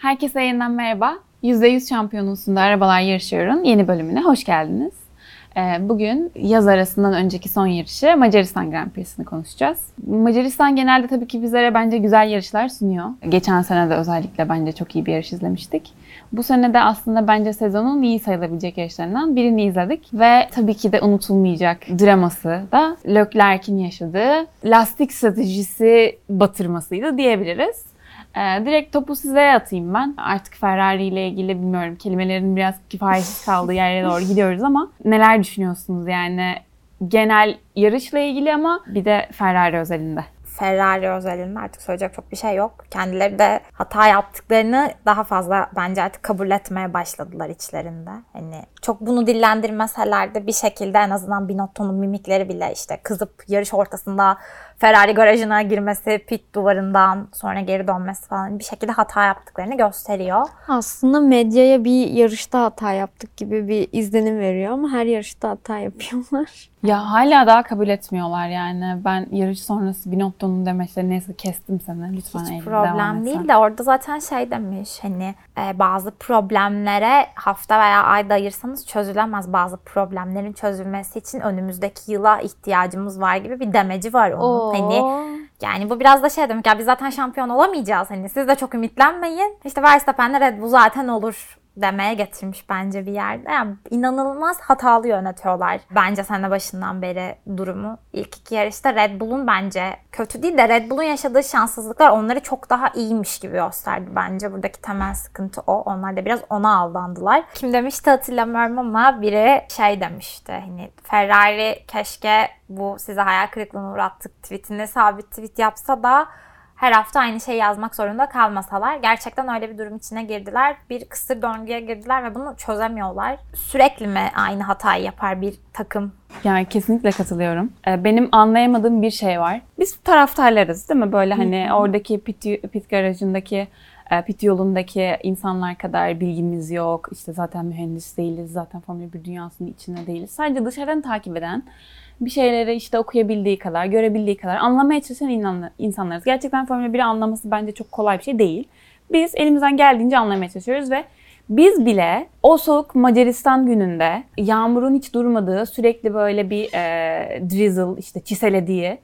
Herkese yeniden merhaba. %100 şampiyonusunda arabalar yarışıyorum. Yeni bölümüne hoş geldiniz. Ee, bugün yaz arasından önceki son yarışı Macaristan Grand Prix'sini konuşacağız. Macaristan genelde tabii ki bizlere bence güzel yarışlar sunuyor. Geçen sene de özellikle bence çok iyi bir yarış izlemiştik. Bu sene de aslında bence sezonun iyi sayılabilecek yarışlarından birini izledik. Ve tabii ki de unutulmayacak draması da Leclerc'in yaşadığı lastik stratejisi batırmasıydı diyebiliriz. Ee, direkt topu size atayım ben. Artık Ferrari ile ilgili bilmiyorum kelimelerin biraz kifayetsiz kaldığı yere doğru gidiyoruz ama neler düşünüyorsunuz yani genel yarışla ilgili ama bir de Ferrari özelinde. Ferrari özelinde artık söyleyecek çok bir şey yok. Kendileri de hata yaptıklarını daha fazla bence artık kabul etmeye başladılar içlerinde. Hani çok bunu dillendirmeseler de bir şekilde en azından Binotto'nun mimikleri bile işte kızıp yarış ortasında Ferrari garajına girmesi, pit duvarından sonra geri dönmesi falan bir şekilde hata yaptıklarını gösteriyor. Aslında medyaya bir yarışta hata yaptık gibi bir izlenim veriyor ama her yarışta hata yapıyorlar. Ya hala daha kabul etmiyorlar yani. Ben yarış sonrası Binotto'nun demesiyle neyse kestim seni. Lütfen Hiç problem değil de orada zaten şey demiş hani e, bazı problemlere hafta veya ayda ayırsanız çözülemez. Bazı problemlerin çözülmesi için önümüzdeki yıla ihtiyacımız var gibi bir demeci var onun. Hani yani bu biraz da şey demek ya biz zaten şampiyon olamayacağız. Hani siz de çok ümitlenmeyin. İşte Verstappen'le Red Bull zaten olur demeye getirmiş bence bir yerde. Yani inanılmaz hatalı yönetiyorlar bence sene başından beri durumu. İlk iki yarışta Red Bull'un bence kötü değil de Red Bull'un yaşadığı şanssızlıklar onları çok daha iyiymiş gibi gösterdi bence. Buradaki temel sıkıntı o. Onlar da biraz ona aldandılar. Kim demişti hatırlamıyorum ama biri şey demişti. Hani Ferrari keşke bu size hayal kırıklığına uğrattık tweetini sabit tweet yapsa da her hafta aynı şeyi yazmak zorunda kalmasalar. Gerçekten öyle bir durum içine girdiler. Bir kısır döngüye girdiler ve bunu çözemiyorlar. Sürekli mi aynı hatayı yapar bir takım? Yani kesinlikle katılıyorum. Ee, Benim anlayamadığım bir şey var. Biz taraftarlarız değil mi? Böyle hani oradaki pit, pit garajındaki e, pit yolundaki insanlar kadar bilgimiz yok. İşte zaten mühendis değiliz. Zaten Formula 1 dünyasının içinde değiliz. Sadece dışarıdan takip eden bir şeyleri işte okuyabildiği kadar, görebildiği kadar anlamaya çalışan insanlarız. Gerçekten Formula 1'i anlaması bence çok kolay bir şey değil. Biz elimizden geldiğince anlamaya çalışıyoruz ve biz bile o soğuk Macaristan gününde yağmurun hiç durmadığı sürekli böyle bir e, drizzle işte çiselediği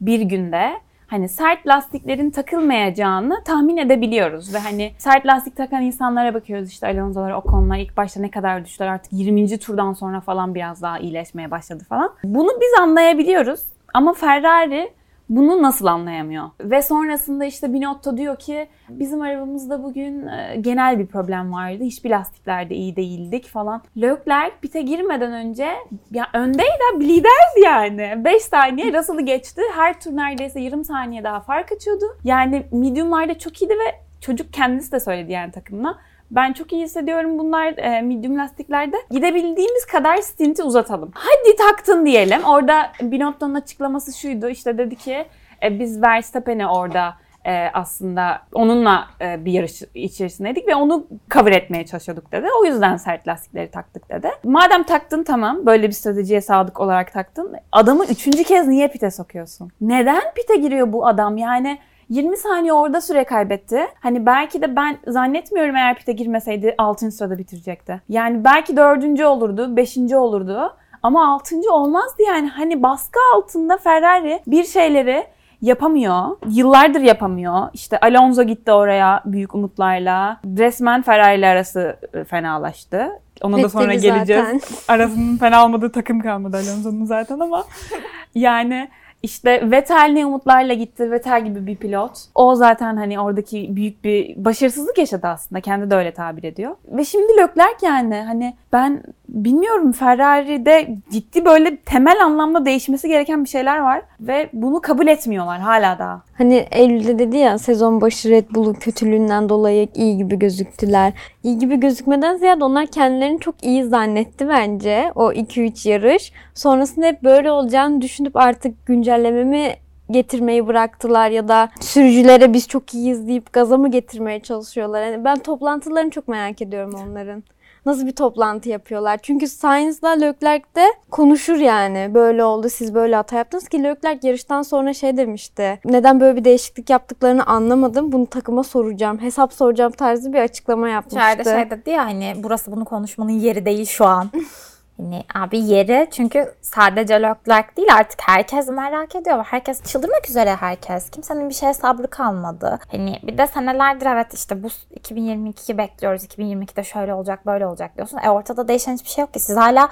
bir günde hani sert lastiklerin takılmayacağını tahmin edebiliyoruz ve hani sert lastik takan insanlara bakıyoruz işte Alonso'lar, Ocon'lar ilk başta ne kadar düştüler artık 20. turdan sonra falan biraz daha iyileşmeye başladı falan. Bunu biz anlayabiliyoruz ama Ferrari bunu nasıl anlayamıyor? Ve sonrasında işte Binotto diyor ki bizim arabamızda bugün e, genel bir problem vardı. Hiçbir lastiklerde iyi değildik falan. Leclerc pite girmeden önce ya öndeydi, liderdi yani. 5 saniye Russell'ı geçti. Her tur neredeyse yarım saniye daha fark açıyordu. Yani mediumlarda çok iyiydi ve çocuk kendisi de söyledi yani takımına. Ben çok iyi hissediyorum bunlar e, medium lastiklerde. Gidebildiğimiz kadar stinti uzatalım. Hadi taktın diyelim. Orada Binotto'nun açıklaması şuydu. İşte dedi ki e, biz Verstappen'e orada e, aslında onunla e, bir yarış içerisindeydik ve onu cover etmeye çalışıyorduk dedi. O yüzden sert lastikleri taktık dedi. Madem taktın tamam böyle bir stratejiye sadık olarak taktın. Adamı üçüncü kez niye pite sokuyorsun? Neden pite giriyor bu adam? Yani 20 saniye orada süre kaybetti. Hani belki de ben zannetmiyorum eğer pite girmeseydi 6. sırada bitirecekti. Yani belki 4. olurdu, 5. olurdu. Ama 6. olmazdı yani. Hani baskı altında Ferrari bir şeyleri yapamıyor. Yıllardır yapamıyor. İşte Alonso gitti oraya büyük umutlarla. Resmen Ferrari ile arası e, fenalaştı. Ona da sonra geleceğiz. zaten. Arasının fena olmadığı takım kalmadı Alonso'nun zaten ama yani işte Vettel ne umutlarla gitti. Vettel gibi bir pilot. O zaten hani oradaki büyük bir başarısızlık yaşadı aslında. Kendi de öyle tabir ediyor. Ve şimdi Leclerc yani hani ben bilmiyorum Ferrari'de ciddi böyle temel anlamda değişmesi gereken bir şeyler var. Ve bunu kabul etmiyorlar hala daha. Hani Eylül'de dedi ya sezon başı Red Bull'un kötülüğünden dolayı iyi gibi gözüktüler. İyi gibi gözükmeden ziyade onlar kendilerini çok iyi zannetti bence o 2-3 yarış. Sonrasında hep böyle olacağını düşünüp artık güncellememi getirmeyi bıraktılar ya da sürücülere biz çok iyiyiz deyip gaza mı getirmeye çalışıyorlar. Yani ben toplantılarını çok merak ediyorum onların. Nasıl bir toplantı yapıyorlar? Çünkü Sainz'la Leclerc de konuşur yani. Böyle oldu siz böyle hata yaptınız ki Leclerc yarıştan sonra şey demişti. Neden böyle bir değişiklik yaptıklarını anlamadım. Bunu takıma soracağım. Hesap soracağım tarzı bir açıklama yapmıştı. İçeride şey dedi ya hani burası bunu konuşmanın yeri değil şu an. Hani abi yeri çünkü sadece Leclerc değil artık herkes merak ediyor. Herkes çıldırmak üzere herkes. Kimsenin bir şeye sabrı kalmadı. Hani bir de senelerdir evet işte bu 2022'yi bekliyoruz. 2022'de şöyle olacak böyle olacak diyorsun. E ortada değişen hiçbir şey yok ki. Siz hala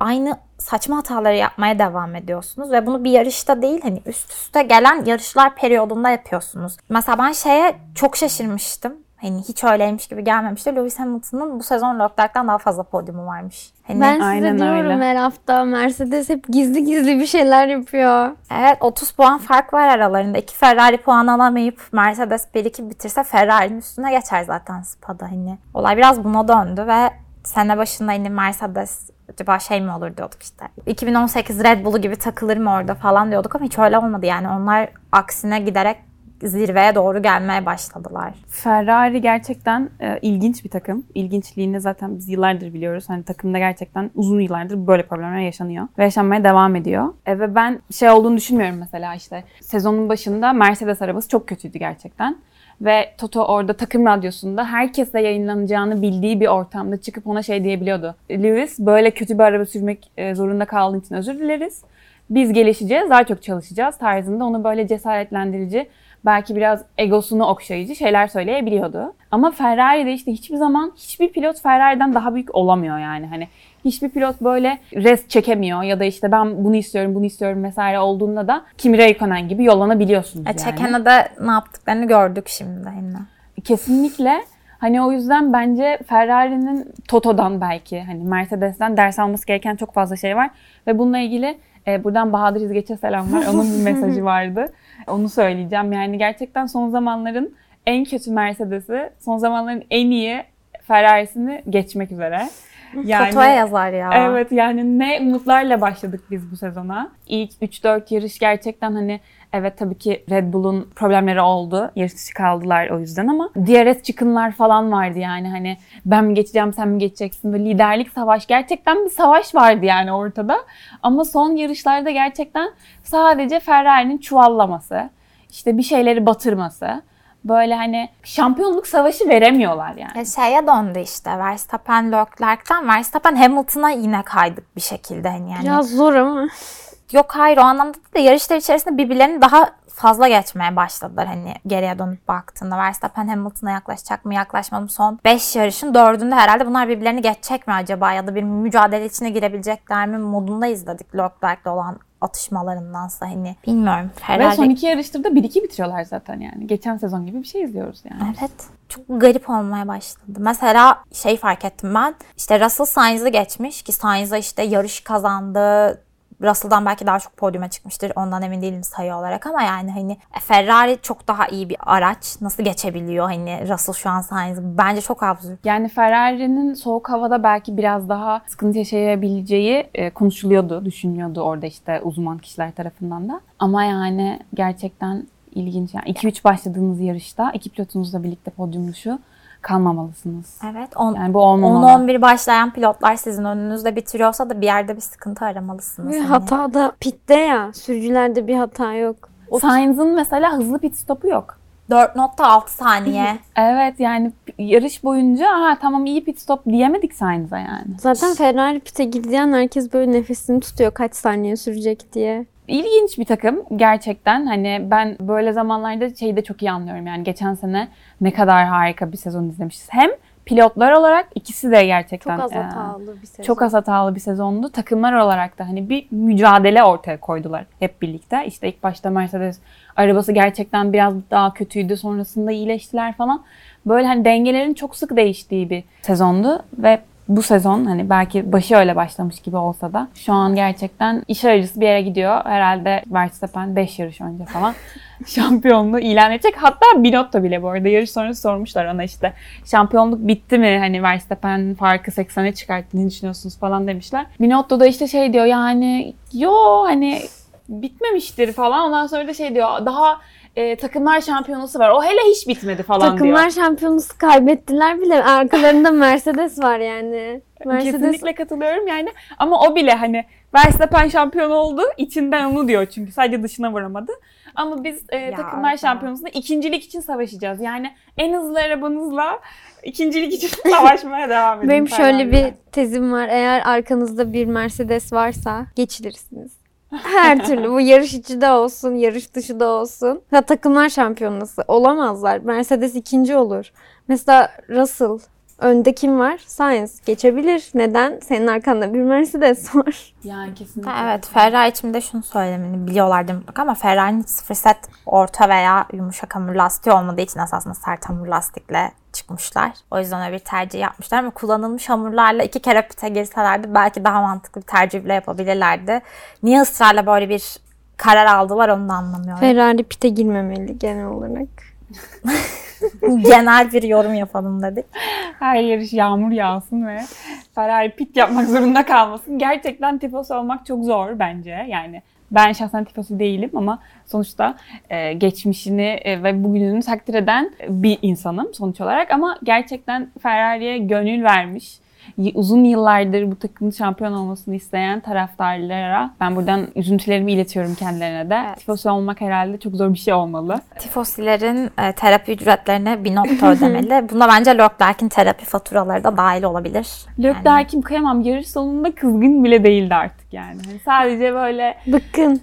aynı saçma hataları yapmaya devam ediyorsunuz ve bunu bir yarışta değil hani üst üste gelen yarışlar periyodunda yapıyorsunuz. Mesela ben şeye çok şaşırmıştım. Hani hiç öyleymiş gibi gelmemişti. Lewis Hamilton'ın bu sezon Leclerc'ten daha fazla podyumu varmış. Hani, Ben size Aynen diyorum öyle. her hafta Mercedes hep gizli gizli bir şeyler yapıyor. Evet 30 puan fark var aralarında. İki Ferrari puan alamayıp Mercedes 1-2 bitirse Ferrari'nin üstüne geçer zaten Spa'da hani. Olay biraz buna döndü ve sene başında hani Mercedes acaba şey mi olur diyorduk işte. 2018 Red Bull'u gibi takılır mı orada falan diyorduk ama hiç öyle olmadı yani. Onlar aksine giderek zirveye doğru gelmeye başladılar. Ferrari gerçekten e, ilginç bir takım. İlginçliğini zaten biz yıllardır biliyoruz. Hani takımda gerçekten uzun yıllardır böyle problemler yaşanıyor. Ve yaşanmaya devam ediyor. E, ve ben şey olduğunu düşünmüyorum mesela işte. Sezonun başında Mercedes arabası çok kötüydü gerçekten. Ve Toto orada takım radyosunda herkesle yayınlanacağını bildiği bir ortamda çıkıp ona şey diyebiliyordu. Lewis böyle kötü bir araba sürmek e, zorunda kaldığın için özür dileriz. Biz gelişeceğiz, daha çok çalışacağız tarzında onu böyle cesaretlendirici belki biraz egosunu okşayıcı şeyler söyleyebiliyordu. Ama Ferrari'de işte hiçbir zaman hiçbir pilot Ferrari'den daha büyük olamıyor yani. Hani hiçbir pilot böyle rest çekemiyor ya da işte ben bunu istiyorum, bunu istiyorum vesaire olduğunda da Kimi Räikkönen gibi yollanabiliyorsunuz E, yani. Çeken'e de ne yaptıklarını gördük şimdi hani. Kesinlikle. Hani o yüzden bence Ferrari'nin Toto'dan belki hani Mercedes'ten ders alması gereken çok fazla şey var. Ve bununla ilgili e, buradan Bahadır İzgeç'e selamlar. Onun bir mesajı vardı. Onu söyleyeceğim. Yani gerçekten son zamanların en kötü Mercedes'i, son zamanların en iyi Ferrari'sini geçmek üzere. Toto'ya yazar ya. Evet yani ne umutlarla başladık biz bu sezona. İlk 3-4 yarış gerçekten hani evet tabii ki Red Bull'un problemleri oldu. Yarış dışı kaldılar o yüzden ama DRS çıkınlar falan vardı yani hani ben mi geçeceğim sen mi geçeceksin böyle liderlik savaş gerçekten bir savaş vardı yani ortada. Ama son yarışlarda gerçekten sadece Ferrari'nin çuvallaması, işte bir şeyleri batırması böyle hani şampiyonluk savaşı veremiyorlar yani. Ya şeye döndü işte Verstappen Leclerc'ten Verstappen Hamilton'a yine kaydık bir şekilde hani yani. Biraz zor ama. Yok hayır o anlamda değil de yarışlar içerisinde birbirlerini daha fazla geçmeye başladılar hani geriye dönüp baktığında. Verstappen Hamilton'a yaklaşacak mı yaklaşmadı mı son 5 yarışın 4'ünde herhalde bunlar birbirlerini geçecek mi acaba ya da bir mücadele içine girebilecekler mi modunda izledik Leclerc'le olan atışmalarındansa hani bilmiyorum. Ve Ferrari son iki yarıştır da 1-2 bitiriyorlar zaten yani. Geçen sezon gibi bir şey izliyoruz yani. Evet. Çok garip olmaya başladı. Mesela şey fark ettim ben. İşte Russell Sainz'ı geçmiş ki Sainz'a işte yarış kazandı. Russell'dan belki daha çok podyuma çıkmıştır. Ondan emin değilim sayı olarak ama yani hani Ferrari çok daha iyi bir araç. Nasıl geçebiliyor hani Russell şu an Sainz'ı? Bence çok absürt. Yani Ferrari'nin soğuk havada belki biraz daha sıkıntı yaşayabileceği e, konuşuluyordu, düşünülüyordu orada işte uzman kişiler tarafından da. Ama yani gerçekten ilginç. Yani 2-3 başladığınız yarışta iki pilotunuzla birlikte podyumluşu kalmamalısınız. Evet. On, Yani bu olmamalı. 10-11 başlayan pilotlar sizin önünüzde bitiriyorsa da bir yerde bir sıkıntı aramalısınız. Ve hani. hata da pitte ya. Sürücülerde bir hata yok. Sainz'ın mesela hızlı pit stopu yok. 4.6 saniye. Evet yani yarış boyunca ha tamam iyi pit stop diyemedik Sainz'a yani. Zaten Ferrari pite gidiyen herkes böyle nefesini tutuyor kaç saniye sürecek diye. İlginç bir takım gerçekten. Hani ben böyle zamanlarda şeyi de çok iyi anlıyorum. Yani geçen sene ne kadar harika bir sezon izlemişiz. Hem pilotlar olarak ikisi de gerçekten Çok az e, hatalı bir sezon. çok az hatalı bir sezondu. Takımlar olarak da hani bir mücadele ortaya koydular hep birlikte. İşte ilk başta Mercedes arabası gerçekten biraz daha kötüydü. Sonrasında iyileştiler falan. Böyle hani dengelerin çok sık değiştiği bir sezondu ve bu sezon hani belki başı öyle başlamış gibi olsa da şu an gerçekten iş aracısı bir yere gidiyor. Herhalde Verstappen 5 yarış önce falan şampiyonluğu ilan edecek. Hatta Binotto bile bu arada yarış sonrası sormuşlar ona işte şampiyonluk bitti mi? Hani Verstappen farkı 80'e çıkarttı ne düşünüyorsunuz falan demişler. Binotto da işte şey diyor yani yo hani bitmemiştir falan. Ondan sonra da şey diyor daha e, takımlar şampiyonası var. O hele hiç bitmedi falan Takımlar diyor. şampiyonası kaybettiler bile. Arkalarında Mercedes var yani. Mercedes Kesinlikle katılıyorum yani. Ama o bile hani Verstappen şampiyon oldu. içinden onu diyor çünkü. Sadece dışına vuramadı. Ama biz e, Ya, takımlar şampiyonasında ikincilik için savaşacağız. Yani en hızlı arabanızla ikincilik için savaşmaya devam edin. Benim şöyle bir tezim var. Eğer arkanızda bir Mercedes varsa geçilirsiniz. Her türlü bu yarış içi de olsun, yarış dışı da olsun. Ha, takımlar şampiyonası olamazlar. Mercedes ikinci olur. Mesela Russell önde kim var? Sainz geçebilir. Neden? Senin arkanda bir Mercedes var. Yani kesinlikle. Ha, Evet Ferrari için de şunu söylemeni biliyorlardı mutlaka ama Ferrari'nin sıfır set orta veya yumuşak hamur lastiği olmadığı için esasında sert hamur lastikle çıkmışlar. O yüzden öyle bir tercih yapmışlar ama kullanılmış hamurlarla iki kere pite girselerdi belki daha mantıklı bir tercih bile yapabilirlerdi. Niye ısrarla böyle bir karar aldılar onu da anlamıyorum. Ferrari pite girmemeli genel olarak. Genel bir yorum yapalım dedik. Her yarış yağmur yağsın ve Ferrari pit yapmak zorunda kalmasın. Gerçekten tifosi olmak çok zor bence. Yani ben şahsen tifosi değilim ama sonuçta e, geçmişini e, ve bugününü takdir eden bir insanım sonuç olarak. Ama gerçekten Ferrari'ye gönül vermiş, uzun yıllardır bu takımın şampiyon olmasını isteyen taraftarlara ben buradan üzüntülerimi iletiyorum kendilerine de. Evet. Tifosi olmak herhalde çok zor bir şey olmalı. Tifosilerin e, terapi ücretlerine bir nokta ödemeli. Buna bence Leclerc'in terapi faturaları da dahil olabilir. Leclerc'im kıyamam yarış sonunda kızgın bile değildi artık yani. Hani sadece böyle Bıkkın.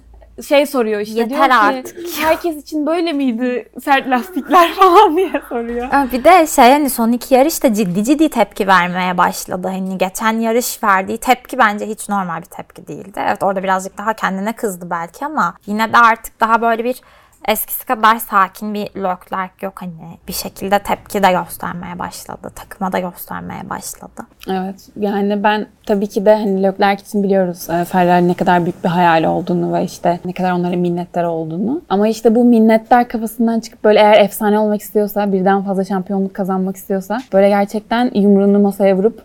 Şey soruyor işte Yeter diyor ki artık. herkes için böyle miydi sert lastikler falan diye soruyor. Bir de şey hani son iki yarışta ciddi ciddi tepki vermeye başladı. Hani geçen yarış verdiği tepki bence hiç normal bir tepki değildi. Evet orada birazcık daha kendine kızdı belki ama yine de artık daha böyle bir eskisi kadar sakin bir Leclerc yok hani bir şekilde tepki de göstermeye başladı. Takıma da göstermeye başladı. Evet yani ben tabii ki de hani Leclerc için biliyoruz e, Ferrari ne kadar büyük bir hayal olduğunu ve işte ne kadar onlara minnettar olduğunu. Ama işte bu minnettar kafasından çıkıp böyle eğer efsane olmak istiyorsa birden fazla şampiyonluk kazanmak istiyorsa böyle gerçekten yumruğunu masaya vurup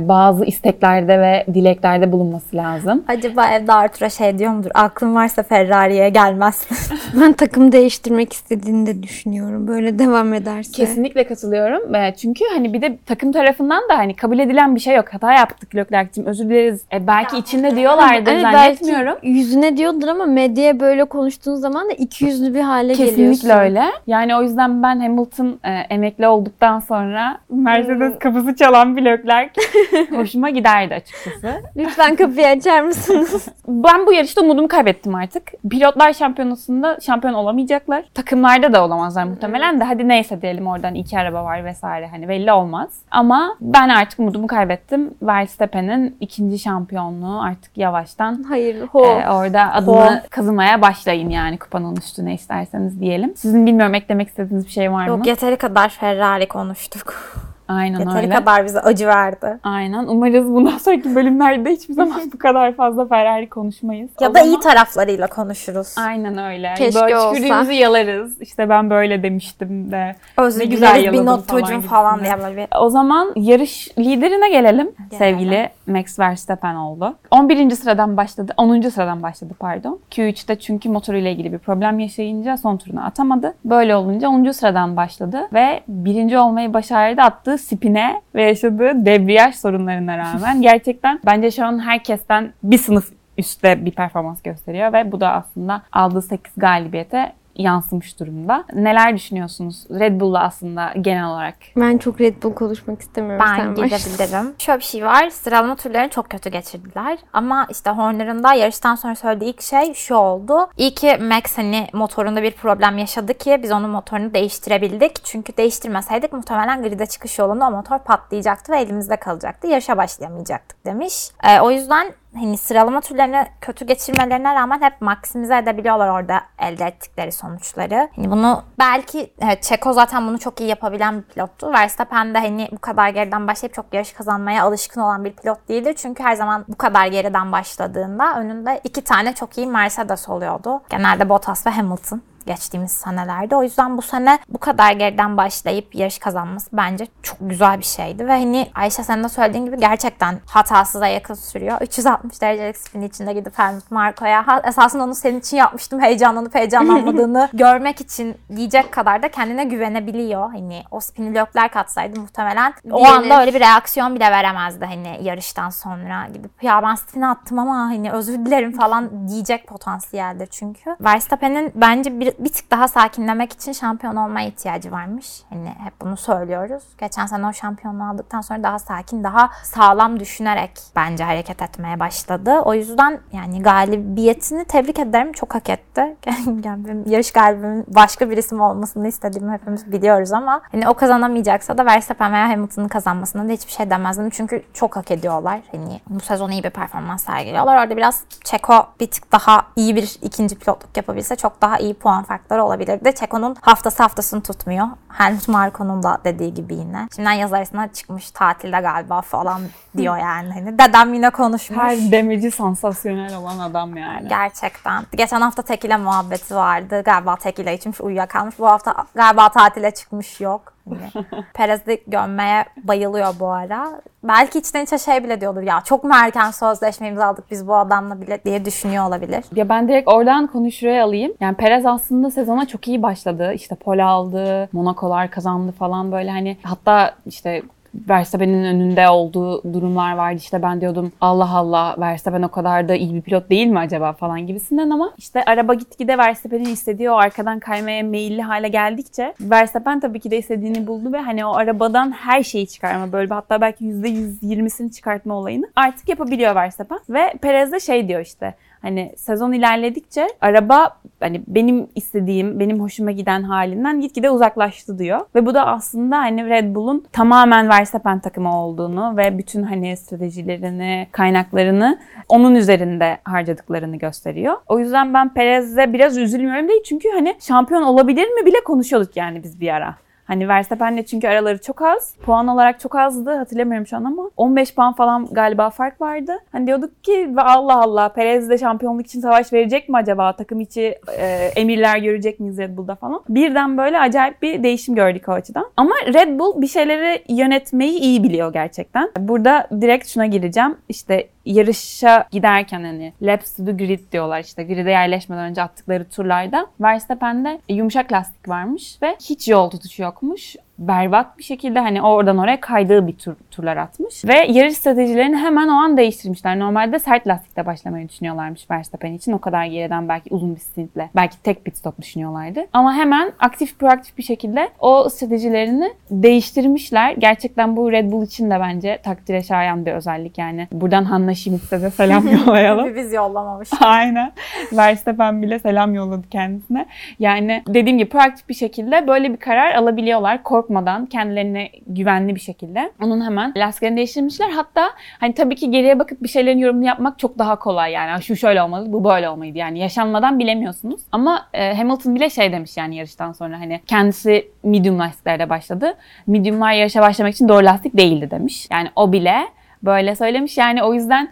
bazı isteklerde ve dileklerde bulunması lazım. Acaba evde Arthur'a şey diyor mudur? Aklın varsa Ferrari'ye gelmezsin. Ben takım değiştirmek istediğini de düşünüyorum. Böyle devam ederse. Kesinlikle katılıyorum. E, Çünkü hani bir de takım tarafından da hani kabul edilen bir şey yok. Hata yaptık Leclerc'cim özür dileriz. E, belki içinde diyorlardır Evet, zannetmiyorum. Belki yüzüne diyordur ama medyaya böyle konuştuğun zaman da iki yüzlü bir hale Kesinlikle geliyorsun. öyle. Yani o yüzden ben Hamilton e, emekli olduktan sonra Mercedes kapısı çalan bir Leclerc hoşuma giderdi açıkçası. Lütfen kapıyı açar mısınız? Ben bu yarışta umudumu kaybettim artık. Pilotlar şampiyonasında şampiyon olamayacaklar. Takımlarda da olamazlar muhtemelen de. Hadi neyse diyelim oradan iki araba var vesaire hani belli olmaz. Ama ben artık umudumu kaybettim. Verstappen'in ikinci şampiyonluğu artık yavaştan Hayır. Ho. Ee, orada adını kazımaya başlayın yani kupanın üstüne isterseniz diyelim. Sizin bilmiyorum eklemek istediğiniz bir şey var mı? Yok yeteri kadar Ferrari konuştuk. Aynen Yeteri öyle. kadar bize acı verdi. Aynen. Umarız bundan sonraki bölümlerde hiçbir zaman bu kadar fazla Ferrari konuşmayız. Ya O da zaman- iyi taraflarıyla konuşuruz. Aynen öyle. Keşke böyle olsa. yalarız. İşte ben böyle demiştim de. Özür Ne güzel bir yaladım nottucum falan falan, diye böyle bir O zaman yarış liderine gelelim. Sevgili Max Verstappen oldu. 11. sıradan başladı. 10. sıradan başladı pardon. Q3'te çünkü motoruyla ilgili bir problem yaşayınca son turunu atamadı. Böyle olunca 10. sıradan başladı ve birinci olmayı başardı attığı spine ve yaşadığı debriyaj sorunlarına rağmen gerçekten bence şu an herkesten bir sınıf üstte bir performans gösteriyor ve bu da aslında aldığı 8 galibiyete yansımış durumda. Neler düşünüyorsunuz? Red Bull'la aslında genel olarak. Ben çok Red Bull konuşmak istemiyorum. ben gidebilirim. Şöyle bir şey var. Sıralama turlarını çok kötü geçirdiler. Ama işte Horner'ın da yarıştan sonra söylediği ilk şey şu oldu. İyi ki Max hani motorunda bir problem yaşadı ki biz onun motorunu değiştirebildik. Çünkü değiştirmeseydik muhtemelen grid'e çıkış yolunda o motor patlayacaktı ve elimizde kalacaktı. Yarışa başlayamayacaktık demiş. Ee, o yüzden hani sıralama turlarını kötü geçirmelerine rağmen hep maksimize edebiliyorlar orada elde ettikleri sonuçları. Hani bunu belki evet, Çeko zaten bunu çok iyi yapabilen bir pilottu. Verstappen de hani bu kadar geriden başlayıp çok yarış kazanmaya alışkın olan bir pilot değildir. Çünkü her zaman bu kadar geriden başladığında önünde iki tane çok iyi Mercedes oluyordu. Genelde Bottas ve Hamilton. Geçtiğimiz senelerde. O yüzden bu sene bu kadar geriden başlayıp yarış kazanması bence çok güzel bir şeydi. Ve hani Ayşe senin de söylediğin gibi gerçekten hatasıza yakın sürüyor. 360 derecelik spin içinde gidip Helmut Marko'ya esasında onu senin için yapmıştım heyecanlanıp heyecanlanmadığını görmek için diyecek kadar da kendine güvenebiliyor. Hani o spini Leclerc atsaydı muhtemelen o anda öyle bir reaksiyon bile veremezdi hani yarıştan sonra gidip ya ben spin attım ama hani özür dilerim falan diyecek potansiyeldir çünkü. Verstappen'in bence bir, bir tık daha sakinlemek için şampiyon olmaya ihtiyacı varmış. Hani hep bunu söylüyoruz. Geçen sene o şampiyonluğu aldıktan sonra daha sakin, daha sağlam düşünerek bence hareket etmeye başladı. O yüzden yani galibiyetini tebrik ederim. Çok hak etti. yani yarış galibimin başka bir isim olmasını istediğimi hepimiz biliyoruz ama hani o kazanamayacaksa da Verstappen veya Hamilton'ın kazanmasına da hiçbir şey demezdim. Çünkü çok hak ediyorlar. Hani bu sezon iyi bir performans sergiliyorlar. Orada biraz Çeko bir tık daha iyi bir ikinci pilotluk yapabilse çok daha iyi puan farkları olabilirdi. Çeko'nun haftası haftasını tutmuyor. Helmut Marko'nun da dediği gibi yine. Şimdiden yaz arasına çıkmış tatilde galiba falan diyor yani. Hani dedem yine konuşmuş. Her demeci sansasyonel olan adam yani. Gerçekten. Geçen hafta tekile muhabbeti vardı. Galiba tekile içmiş uyuyakalmış. Bu hafta galiba tatile çıkmış yok. Hani Perez'i gömmeye bayılıyor bu ara. Belki içten içe şey bile diyordur ya çok mu erken sözleşme imzaladık biz bu adamla bile diye düşünüyor olabilir. Ya ben direkt oradan konu şuraya alayım. Yani Perez aslında sezona çok iyi başladı. İşte pol aldı, Monaco'lar kazandı falan böyle hani hatta işte Verstappen'in önünde olduğu durumlar vardı. İşte ben diyordum Allah Allah Verstappen o kadar da iyi bir pilot değil mi acaba falan gibisinden ama işte araba gitgide Verstappen'in istediği o arkadan kaymaya meyilli hale geldikçe Verstappen tabii ki de istediğini buldu ve hani o arabadan her şeyi çıkarma böyle hatta belki %120'sini çıkartma olayını artık yapabiliyor Verstappen. Ve Perez de şey diyor işte Hani sezon ilerledikçe araba hani benim istediğim, benim hoşuma giden halinden gitgide uzaklaştı diyor. Ve bu da aslında hani Red Bull'un tamamen Verstappen takımı olduğunu ve bütün hani stratejilerini, kaynaklarını onun üzerinde harcadıklarını gösteriyor. O yüzden ben Perez'e biraz üzülmüyorum değil çünkü hani şampiyon olabilir mi bile konuşuyorduk yani biz bir ara. Hani Verstappen'le çünkü araları çok az. Puan olarak çok azdı. Hatırlamıyorum şu an ama 15 puan falan galiba fark vardı. Hani diyorduk ki Allah Allah Perez de şampiyonluk için savaş verecek mi acaba? Takım içi e, emirler görecek miyiz Red Bull'da falan. Birden böyle acayip bir değişim gördük o açıdan. Ama Red Bull bir şeyleri yönetmeyi iyi biliyor gerçekten. Burada direkt şuna gireceğim. İşte yarışa giderken hani laps to the grid diyorlar işte. Grid'e yerleşmeden önce attıkları turlarda Verstappen'de yumuşak lastik varmış ve hiç yol tutuşu yokmuş berbat bir şekilde hani oradan oraya kaydığı bir tur, turlar atmış. Ve yarış stratejilerini hemen o an değiştirmişler. Normalde sert lastikle başlamayı düşünüyorlarmış Verstappen için. O kadar geriden belki uzun bir stintle. Belki tek pit stop düşünüyorlardı. Ama hemen aktif proaktif bir şekilde o stratejilerini değiştirmişler. Gerçekten bu Red Bull için de bence takdire şayan bir özellik yani. Buradan Hanna Schmitz'e de selam yollayalım. Biz yollamamış. Aynen. Verstappen bile selam yolladı kendisine. Yani dediğim gibi proaktif bir şekilde böyle bir karar alabiliyorlar. Kork korkmadan kendilerine güvenli bir şekilde onun hemen lastiklerini değiştirmişler. Hatta hani tabii ki geriye bakıp bir şeylerin yorumunu yapmak çok daha kolay yani. Şu şöyle olmalı, bu böyle olmalıydı. Yani yaşanmadan bilemiyorsunuz. Ama e, Hamilton bile şey demiş yani yarıştan sonra hani kendisi medium lastiklerde başladı. Mediumlar yarışa başlamak için doğru lastik değildi demiş. Yani o bile böyle söylemiş. Yani o yüzden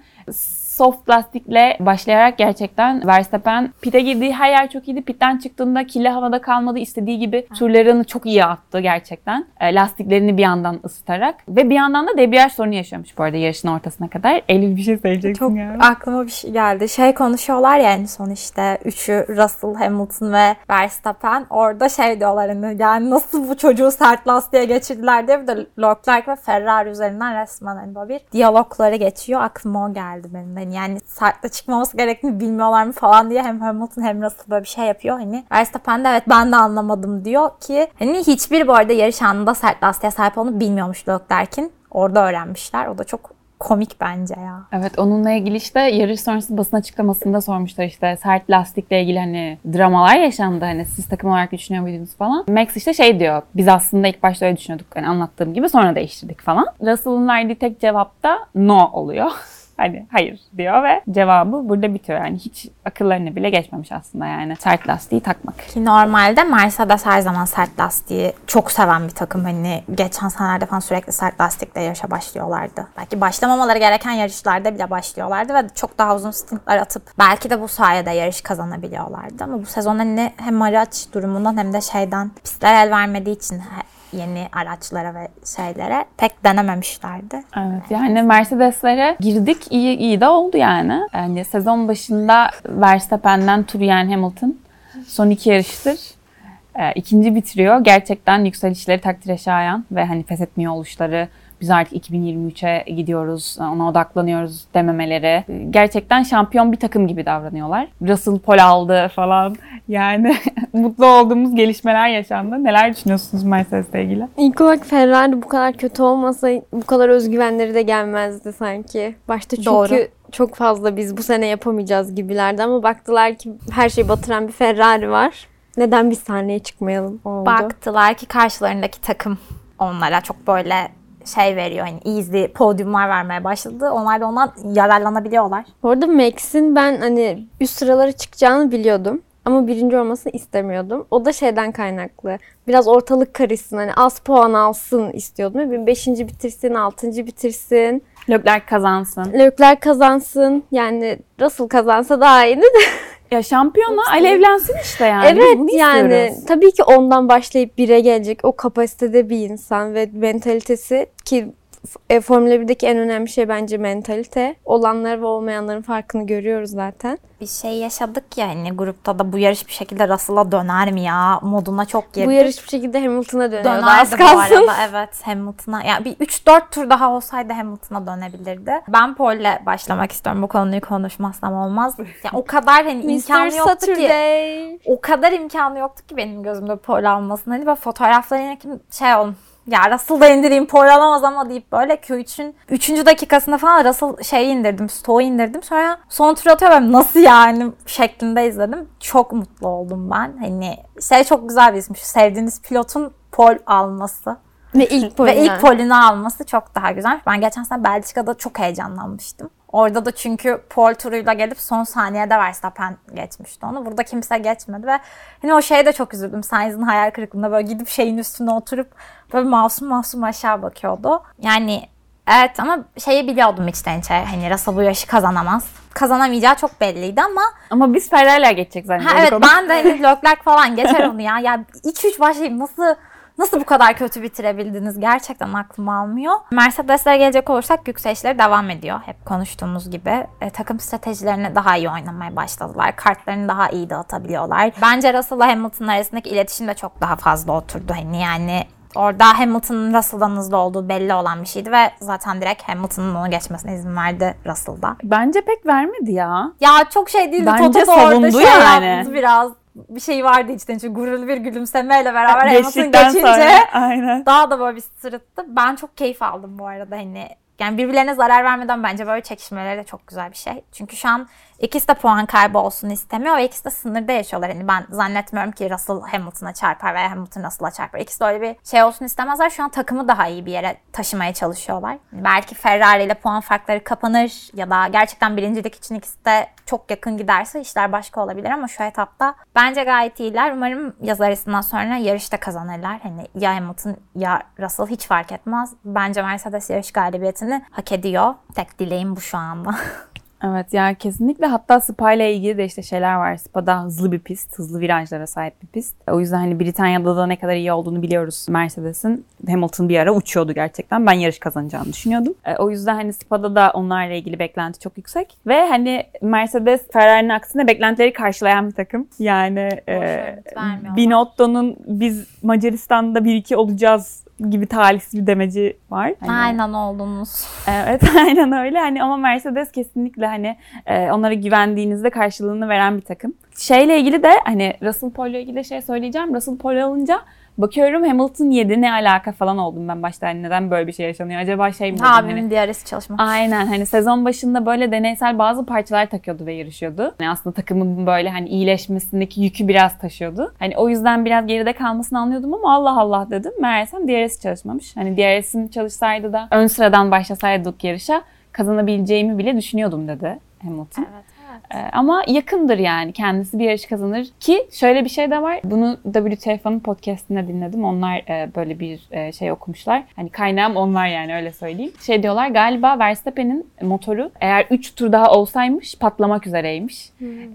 soft lastikle başlayarak gerçekten Verstappen pite girdiği her yer çok iyiydi. Pitten çıktığında kirli havada kalmadı. istediği gibi turlarını çok iyi attı gerçekten. E, lastiklerini bir yandan ısıtarak. Ve bir yandan da debriyaj sorunu yaşıyormuş bu arada yarışın ortasına kadar. Eylül bir şey söyleyeceksin çok ya. aklıma bir şey geldi. Şey konuşuyorlar ya en son işte üçü Russell, Hamilton ve Verstappen. Orada şey diyorlar hani yani nasıl bu çocuğu sert lastiğe geçirdiler diye bir de Leclerc ve Ferrari üzerinden resmen hani böyle bir diyalogları geçiyor. Aklıma o geldi benim. Hani yani sertte çıkmaması gerektiğini bilmiyorlar mı falan diye hem Hamilton hem Russell böyle bir şey yapıyor. Hani Verstappen de evet ben de anlamadım diyor ki hani hiçbir bu arada yarış anında sert lastiğe sahip olduğunu bilmiyormuş Leclerc'in. Orada öğrenmişler. O da çok komik bence ya. Evet onunla ilgili işte yarış sonrası basın açıklamasında sormuşlar işte sert lastikle ilgili hani dramalar yaşandı hani siz takım olarak düşünüyor muydunuz falan. Max işte şey diyor biz aslında ilk başta öyle düşünüyorduk hani anlattığım gibi sonra değiştirdik falan. Russell'ın verdiği tek cevap da no oluyor. Hani hayır diyor ve cevabı burada bitiyor. Yani hiç akıllarına bile geçmemiş aslında yani sert lastiği takmak. Ki normalde Mercedes her zaman sert lastiği çok seven bir takım. Hani geçen senelerde falan sürekli sert lastikle yarışa başlıyorlardı. Belki başlamamaları gereken yarışlarda bile başlıyorlardı ve çok daha uzun stintler atıp belki de bu sayede yarış kazanabiliyorlardı. Ama bu sezon hani hem araç durumundan hem de şeyden pistler el vermediği için yeni araçlara ve şeylere pek denememişlerdi. Evet yani Mercedes'lere girdik iyi iyi de oldu yani. Yani sezon başında Verstappen'den Turyen Hamilton son iki yarıştır e, ikinci bitiriyor. Gerçekten yükselişleri takdire şayan ve hani pes etmiyor oluşları biz artık 2023'e gidiyoruz, ona odaklanıyoruz dememeleri. Gerçekten şampiyon bir takım gibi davranıyorlar. Russell pol aldı falan. Yani mutlu olduğumuz gelişmeler yaşandı. Neler düşünüyorsunuz Mercedes'le ilgili? İlk olarak Ferrari bu kadar kötü olmasa bu kadar özgüvenleri de gelmezdi sanki. Başta çünkü Doğru. çok fazla biz bu sene yapamayacağız gibilerdi ama baktılar ki her şeyi batıran bir Ferrari var. Neden biz sahneye çıkmayalım oldu. Baktılar ki karşılarındaki takım onlara çok böyle şey veriyor hani easy podyumlar vermeye başladı. Onlar da ondan yararlanabiliyorlar. Bu arada Max'in ben hani üst sıralara çıkacağını biliyordum. Ama birinci olmasını istemiyordum. O da şeyden kaynaklı. Biraz ortalık karışsın. Hani az puan alsın istiyordum. Bir beşinci bitirsin, altıncı bitirsin. Leclerc kazansın. Leclerc kazansın. Yani Russell kazansa daha iyiydi de. Ya şampiyona alevlensin işte yani. Evet yani tabii ki ondan başlayıp bire gelecek o kapasitede bir insan ve mentalitesi ki e, Formula 1'deki en önemli şey bence mentalite. Olanlar ve olmayanların farkını görüyoruz zaten. Bir şey yaşadık ya hani grupta da bu yarış bir şekilde Russell'a döner mi ya moduna çok girdik. Bu yarış bir şekilde Hamilton'a dönüyordu Dönerdi az kalsın. bu arada evet Hamilton'a. Yani bir 3-4 tur daha olsaydı Hamilton'a dönebilirdi. Ben Paul'le başlamak istiyorum. Bu konuyu konuşmazsam olmaz. Yani o kadar hani imkanı yoktu Saturday. ki. O kadar imkanı yoktu ki benim gözümde Paul almasın. Hani böyle fotoğraflarına şey olun ya Russell da indireyim Paul alamaz ama deyip böyle Q3'ün 3. dakikasında falan Russell şey indirdim, Stowe indirdim. Sonra son tur atıyor nasıl yani şeklinde izledim. Çok mutlu oldum ben. Hani şey çok güzel bir isim. sevdiğiniz pilotun Paul alması. Ve ilk polini. Ve ilk polini alması çok daha güzel. Ben geçen sene Belçika'da çok heyecanlanmıştım. Orada da çünkü Paul turuyla gelip son saniyede Verstappen geçmişti onu. Burada kimse geçmedi ve hani o şeye de çok üzüldüm. Sainz'in hayal kırıklığında böyle gidip şeyin üstüne oturup böyle masum masum aşağı bakıyordu. Yani evet ama şeyi biliyordum içten içe. Hani Russell bu yaşı kazanamaz. Kazanamayacağı çok belliydi ama. Ama biz Ferrari'ler geçecek zannediyorduk ha, Evet onu. ben de hani Leclerc falan geçer onu ya. Ya 2-3 başlayayım nasıl Nasıl bu kadar kötü bitirebildiniz? Gerçekten aklım almıyor. Mercedes'lere gelecek olursak yükselişleri devam ediyor. Hep konuştuğumuz gibi. E, takım stratejilerini daha iyi oynamaya başladılar. Kartlarını daha iyi dağıtabiliyorlar. Bence Russell'la Hamilton arasındaki iletişim de çok daha fazla oturdu. Hani yani Orada Hamilton'ın Russell'dan hızlı olduğu belli olan bir şeydi ve zaten direkt Hamilton'ın onu geçmesine izin verdi Russell'da. Bence pek vermedi ya. Ya çok şey değildi. Bence Toto savundu şey yani. Yaptı biraz bir şey vardı içten çünkü gururlu bir gülümsemeyle beraber Hamilton geçince sonra, aynen. daha da böyle bir sırıttı. Ben çok keyif aldım bu arada hani yani birbirlerine zarar vermeden bence böyle çekişmeleri de çok güzel bir şey. Çünkü şu an ikisi de puan kaybı olsun istemiyor ve ikisi de sınırda yaşıyorlar. Hani ben zannetmiyorum ki Russell Hamilton'a çarpar veya Hamilton Russell'a çarpar. İkisi de öyle bir şey olsun istemezler. Şu an takımı daha iyi bir yere taşımaya çalışıyorlar. Belki Ferrari ile puan farkları kapanır ya da gerçekten birincilik için ikisi de çok yakın giderse işler başka olabilir ama şu etapta bence gayet iyiler. Umarım yaz arasından sonra yarışta kazanırlar. Hani ya Hamilton ya Russell hiç fark etmez. Bence Mercedes yarış galibiyetini hak ediyor. Tek dileğim bu şu anda. Evet yani kesinlikle hatta Spa ile ilgili de işte şeyler var. Spa'da hızlı bir pist, hızlı virajlara sahip bir pist. O yüzden hani Britanya'da da ne kadar iyi olduğunu biliyoruz Mercedes'in. Hamilton bir ara uçuyordu gerçekten. Ben yarış kazanacağını düşünüyordum. E, o yüzden hani Spa'da da onlarla ilgili beklenti çok yüksek. Ve hani Mercedes Ferrari'nin aksine beklentileri karşılayan bir takım. Yani e, Binotto'nun biz Macaristan'da 1-2 olacağız gibi talihsiz bir demeci var. Hani, aynen oldunuz. Evet aynen öyle. Hani ama Mercedes kesinlikle hani e, onlara güvendiğinizde karşılığını veren bir takım. Şeyle ilgili de hani Russell Paul'la ilgili şey söyleyeceğim. Russell Paul alınca Bakıyorum Hamilton 7 ne alaka falan oldum ben başta. Hani neden böyle bir şey yaşanıyor? Acaba şey mi? Abimin hani, DRS çalışmak. Aynen hani sezon başında böyle deneysel bazı parçalar takıyordu ve yarışıyordu. Yani aslında takımın böyle hani iyileşmesindeki yükü biraz taşıyordu. Hani o yüzden biraz geride kalmasını anlıyordum ama Allah Allah dedim. Meğersem DRS çalışmamış. Hani DRS'in çalışsaydı da ön sıradan başlasaydık yarışa kazanabileceğimi bile düşünüyordum dedi Hamilton. Evet, evet. Ee, ama yakındır yani kendisi bir yarış kazanır ki şöyle bir şey de var. Bunu WTF'nin podcastinde dinledim. Onlar e, böyle bir e, şey okumuşlar. Hani kaynağım onlar yani öyle söyleyeyim. Şey diyorlar galiba Verstappen'in motoru eğer 3 tur daha olsaymış patlamak üzereymiş.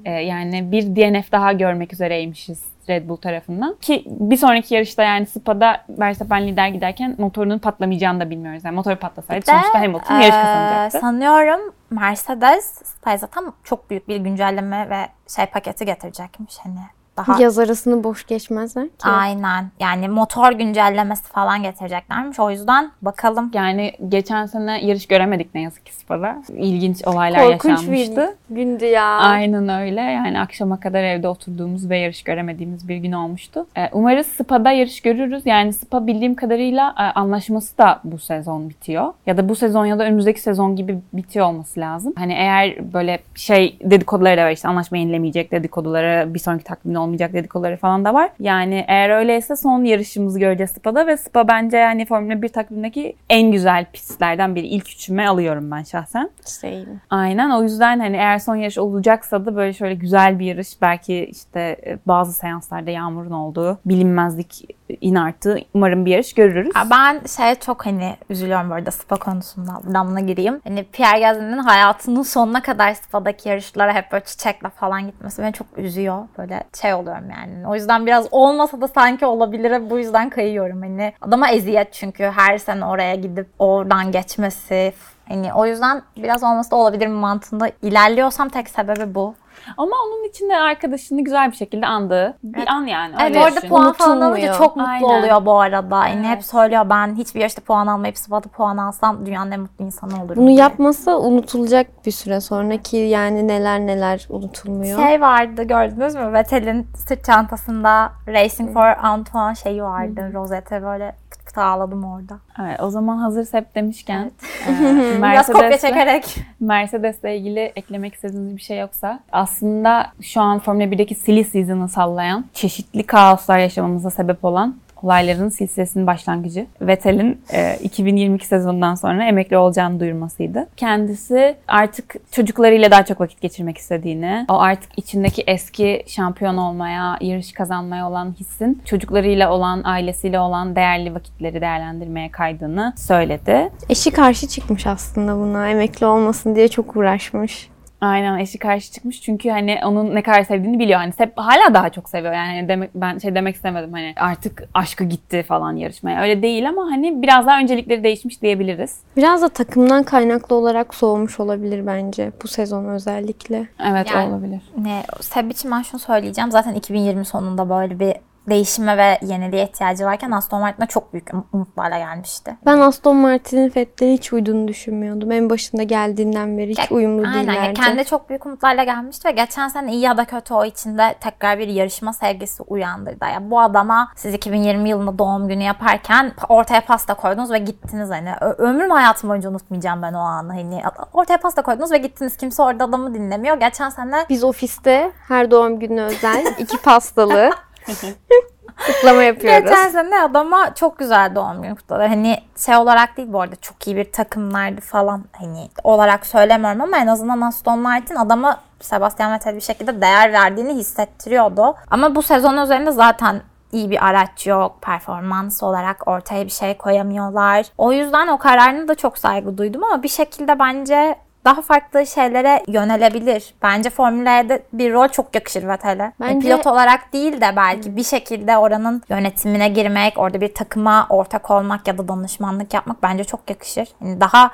Ee, yani bir DNF daha görmek üzereymişiz Red Bull tarafından. Ki bir sonraki yarışta yani Spa'da Verstappen lider giderken motorunun patlamayacağını da bilmiyoruz. Yani motoru patlasaydı sonuçta Hamilton yarış kazanacaktı. sanıyorum Mercedes Spy zaten çok büyük bir güncelleme ve şey paketi getirecekmiş hani. Daha Yaz arasını boş geçmezler ki. Aynen. Yani motor güncellemesi falan getireceklermiş. O yüzden bakalım. Yani geçen sene yarış göremedik ne yazık ki Spa'da. İlginç olaylar Korkunç bir yaşanmıştı. gündü ya. Aynen öyle. Yani akşama kadar evde oturduğumuz ve yarış göremediğimiz bir gün olmuştu. Ee, umarız Spa'da yarış görürüz. Yani Spa bildiğim kadarıyla e, anlaşması da bu sezon bitiyor. Ya da bu sezon ya da önümüzdeki sezon gibi bitiyor olması lazım. Hani eğer böyle şey dedikoduları da var işte anlaşma yenilemeyecek dedikoduları, bir sonraki takvimde olmayacak dedikoduları falan da var. Yani eğer öyleyse son yarışımızı göreceğiz Spa'da ve Spa bence yani Formula 1 takvimindeki en güzel pistlerden biri. İlk üçüme alıyorum ben şahsen. Same. Aynen o yüzden hani eğer son yarış olacaksa da böyle şöyle güzel bir yarış belki işte e, bazı seanslarda yağmurun olduğu bilinmezlik inarttı. Umarım bir yarış görürüz. Ya Ben şeye çok hani üzülüyorum bu arada Spa konusunda. Buradan buna gireyim. Hani Pierre Gasly'nin hayatının sonuna kadar Spa'daki yarışlara hep böyle çiçekle falan gitmesi beni çok üzüyor. Böyle şey oluyorum yani. O yüzden biraz olmasa da sanki olabilir. Bu yüzden kayıyorum. Hani adama eziyet çünkü her sene oraya gidip oradan geçmesi. Hani o yüzden biraz olması da olabilir mantığında ilerliyorsam tek sebebi bu. Ama onun için de arkadaşını güzel bir şekilde andığı bir Evet. an yani. Evet orada düşün. puan falan alınca çok mutlu Aynen. oluyor bu arada. Yani Evet. hep söylüyor ben hiçbir yarışta puan almayıp Spa'da puan alsam dünyanın en mutlu insanı olurum. Bunu diye. yapmasa unutulacak bir süre sonra ki yani neler neler unutulmuyor. Şey vardı gördünüz mü? Vettel'in sırt çantasında Racing for Antoine şeyi vardı. Rosette böyle pıt ağladım orada. Evet, o zaman hazır hep demişken e, Biraz kopya Mercedes'le- çekerek. Mercedes'le ilgili eklemek istediğiniz bir şey yoksa aslında şu an Formula 1'deki silly season'ı sallayan, çeşitli kaoslar yaşamamıza sebep olan olayların silsilesinin başlangıcı. Vettel'in e, 2022 sezonundan sonra emekli olacağını duyurmasıydı. Kendisi artık çocuklarıyla daha çok vakit geçirmek istediğini, o artık içindeki eski şampiyon olmaya, yarış kazanmaya olan hissin çocuklarıyla olan, ailesiyle olan değerli vakitleri değerlendirmeye kaydığını söyledi. Eşi karşı çıkmış aslında buna. Emekli olmasın diye çok uğraşmış. Aynen eşi karşı çıkmış çünkü hani onun ne kadar sevdiğini biliyor. Hani hep hala daha çok seviyor. Yani hani demek ben şey demek istemedim hani artık aşkı gitti falan yarışmaya. Öyle değil ama hani biraz daha öncelikleri değişmiş diyebiliriz. Biraz da takımdan kaynaklı olarak soğumuş olabilir bence bu sezon özellikle. Evet Yani- olabilir. Ne, Seb için ben şunu söyleyeceğim. Zaten 2020 sonunda böyle bir değişime ve yeniliğe ihtiyacı varken Aston Martin'e çok büyük umutlarla gelmişti. Ben Aston Martin'in Vettel'e hiç uyduğunu düşünmüyordum. En başında geldiğinden beri hiç Ya- uyumlu Aynen. değillerdi. Kendi çok büyük umutlarla gelmişti ve geçen sene iyi ya da kötü o içinde tekrar bir yarışma sevgisi uyandırdı. Ya bu adama siz 2020 yılında doğum günü yaparken ortaya pasta koydunuz ve gittiniz hani. Ömrüm hayatım boyunca unutmayacağım ben o anı. Hani ortaya pasta koydunuz ve gittiniz. Kimse orada adamı dinlemiyor. Geçen sene Biz ofiste her doğum günü özel iki pastalı kutlama yapıyoruz. Geçen sene adama çok güzel doğum günü kutladı. Hani şey olarak değil bu arada çok iyi bir takımlardı falan hani olarak söylemiyorum ama en azından Aston Martin adama Sebastian Vettel bir şekilde değer verdiğini hissettiriyordu. Ama bu sezon üzerinde zaten iyi bir araç yok. Performans olarak ortaya bir şey koyamıyorlar. O yüzden o kararını da çok saygı duydum ama bir şekilde bence daha farklı şeylere yönelebilir. Bence Formula E'de bir rol çok yakışır Vettel'e. Bence- Pilot olarak değil de belki bir şekilde oranın yönetimine girmek, orada bir takıma ortak olmak ya da danışmanlık yapmak bence çok yakışır. Yani daha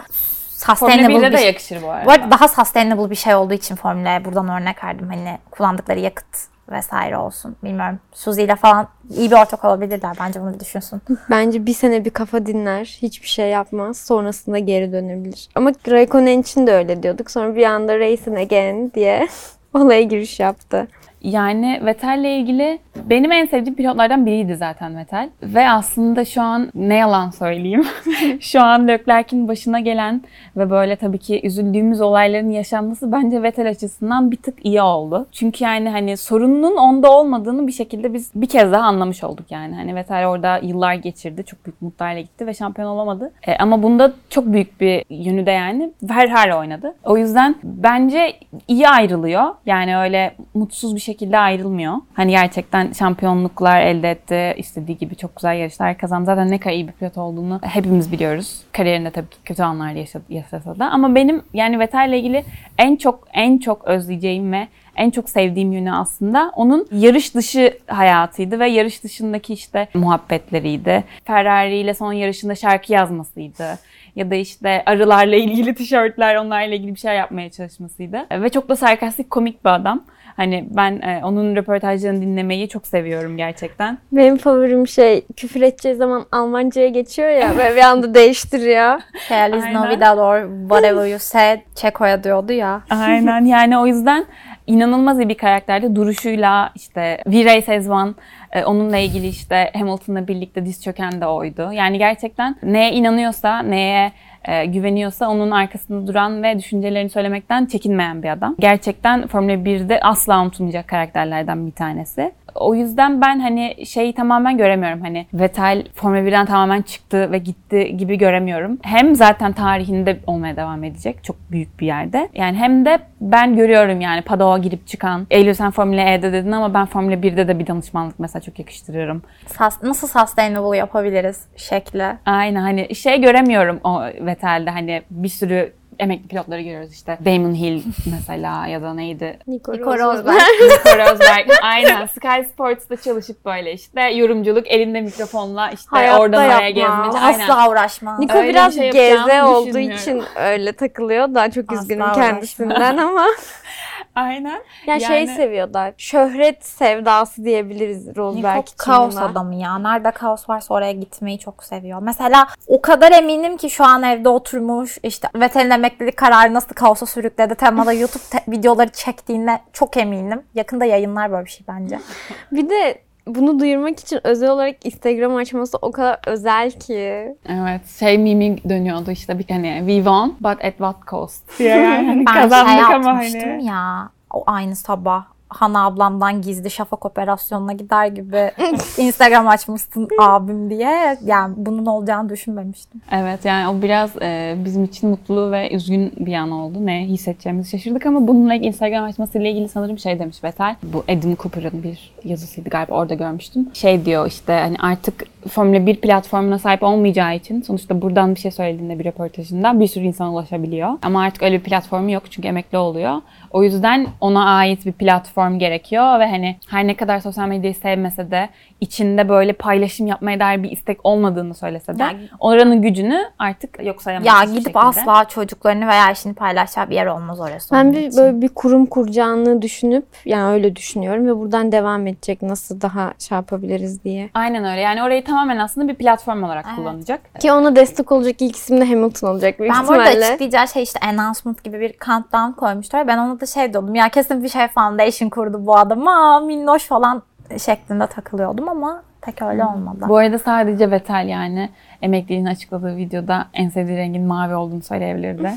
Formula sustainable 1'de bir de yakışır bu arada. bu arada daha sustainable bir şey olduğu için Formula'ya buradan örnek verdim. Hani kullandıkları yakıt vesaire olsun. Bilmiyorum. Suzy ile falan iyi bir ortak olabilirler. Bence bunu bir düşünsün. Bence bir sene bir kafa dinler. Hiçbir şey yapmaz. Sonrasında geri dönebilir. Ama Raikkonen için de öyle diyorduk. Sonra bir anda Racing Again diye olaya giriş yaptı. Yani Vettel'le ilgili benim en sevdiğim pilotlardan biriydi zaten Vettel. Ve aslında şu an ne yalan söyleyeyim. şu an Leclerc'in başına gelen ve böyle tabii ki üzüldüğümüz olayların yaşanması bence Vettel açısından bir tık iyi oldu. Çünkü yani hani sorunun onda olmadığını bir şekilde biz bir kez daha anlamış olduk yani. Hani Vettel orada yıllar geçirdi. Çok büyük mutlarla gitti ve şampiyon olamadı. E, ama bunda çok büyük bir yönü de yani Ferrari oynadı. O yüzden bence iyi ayrılıyor. Yani öyle mutsuz bir şekilde ayrılmıyor. Hani gerçekten şampiyonluklar elde etti. istediği gibi çok güzel yarışlar kazandı. Zaten ne kadar iyi bir pilot olduğunu hepimiz biliyoruz. Kariyerinde tabii ki kötü anlar yaşasa da. Ama benim yani Vettel'le ilgili en çok en çok özleyeceğim ve en çok sevdiğim yönü aslında onun yarış dışı hayatıydı ve yarış dışındaki işte muhabbetleriydi. Ferrari ile son yarışında şarkı yazmasıydı. Ya da işte arılarla ilgili tişörtler, onlarla ilgili bir şey yapmaya çalışmasıydı. Ve çok da sarkastik, komik bir adam. Hani ben e, onun röportajlarını dinlemeyi çok seviyorum gerçekten. Benim favorim şey küfür edeceği zaman Almanca'ya geçiyor ya ve bir anda değiştiriyor. Feliz Aynen. Navidad or whatever you said Çeko'ya diyordu ya. Aynen yani o yüzden inanılmaz iyi bir karakterdi. Duruşuyla işte V Race As One e, onunla ilgili işte Hamilton'la birlikte diz çöken de oydu. Yani gerçekten neye inanıyorsa, neye e, güveniyorsa onun arkasında duran ve düşüncelerini söylemekten çekinmeyen bir adam. Gerçekten Formula 1'de asla unutulmayacak karakterlerden bir tanesi. O yüzden ben hani şeyi tamamen göremiyorum. Hani Vettel Formula 1'den tamamen çıktı ve gitti gibi göremiyorum. Hem zaten tarihinde olmaya devam edecek çok büyük bir yerde. Yani hem de ben görüyorum yani Paddock'a girip çıkan. Eylül sen Formula E'de dedin ama ben Formula 1'de de bir danışmanlık mesela çok yakıştırıyorum. Sus- nasıl sustainable yapabiliriz şekli. Aynen hani şey göremiyorum o Vettel'de hani bir sürü emekli pilotları görüyoruz işte. Damon Hill mesela ya da neydi? Nico, Nico Rosberg. Rosberg. Nico Rosberg. Aynen. Sky Sports'ta çalışıp böyle işte yorumculuk elinde mikrofonla işte Hayatta oradan oraya gezmece. Aynen. Asla uğraşma. Nico Öyle bir biraz şey geze olduğu için öyle takılıyor da çok üzgünüm kendisinden ama. Aynen. Ya şey Yani- seviyorlar. Şöhret sevdası diyebiliriz Rosberg için. kaos adamı ya. Nerede kaos varsa oraya gitmeyi çok seviyor. Mesela o kadar eminim ki şu an evde oturmuş işte Vettel'in emeklilik kararı nasıl kaosa sürükledi temada YouTube te- videoları çektiğine çok eminim. Yakında yayınlar böyle bir şey bence. Bir de bunu duyurmak için özel olarak Instagram açması o kadar özel ki. Evet. Şey mimi dönüyordu işte bir hani we won but at what cost diye yani Ben kazandık şey ama yapmıştım hani. ya. O aynı sabah Hana ablamdan gizli şafak operasyonuna gider gibi Instagram açmışsın abim diye. Yani bunun olacağını düşünmemiştim. Evet yani o biraz e, bizim için mutlu ve üzgün bir an oldu. Ne hissedeceğimizi şaşırdık ama bununla Instagram açmasıyla ilgili sanırım şey demiş Vettel. Bu Adam Cooper'ın bir yazısıydı galiba orada görmüştüm. Şey diyor işte hani artık Formula 1 platformuna sahip olmayacağı için sonuçta buradan bir şey söylediğinde bir röportajında bir sürü insan ulaşabiliyor. Ama artık öyle bir platformu yok çünkü emekli oluyor. O yüzden ona ait bir platform gerekiyor ve hani her ne kadar sosyal medyayı sevmese de içinde böyle paylaşım yapmaya dair bir istek olmadığını söylese de Yani- oranın gücünü artık yok sayamaz. Ya gidip şekilde. asla çocuklarını veya işini paylaşacağı bir yer olmaz orası. Ben bir için. böyle bir kurum kuracağını düşünüp yani öyle düşünüyorum ve buradan devam edecek nasıl daha şey yapabiliriz diye. Aynen öyle. Yani orayı tamamen aslında bir platform olarak Evet. kullanacak. Ki ona destek olacak ilk isim de Hamilton olacak büyük Ben burada ihtimalle. açıklayacağı şey işte announcement gibi bir countdown koymuşlar. Ben ona da şey diyordum ya kesin bir şey foundation kurdu bu adam. Aa minnoş falan şeklinde takılıyordum ama pek öyle olmadı. Bu arada sadece Vettel yani emekliliğini açıkladığı videoda en sevdiği rengin mavi olduğunu söyleyebilirdi.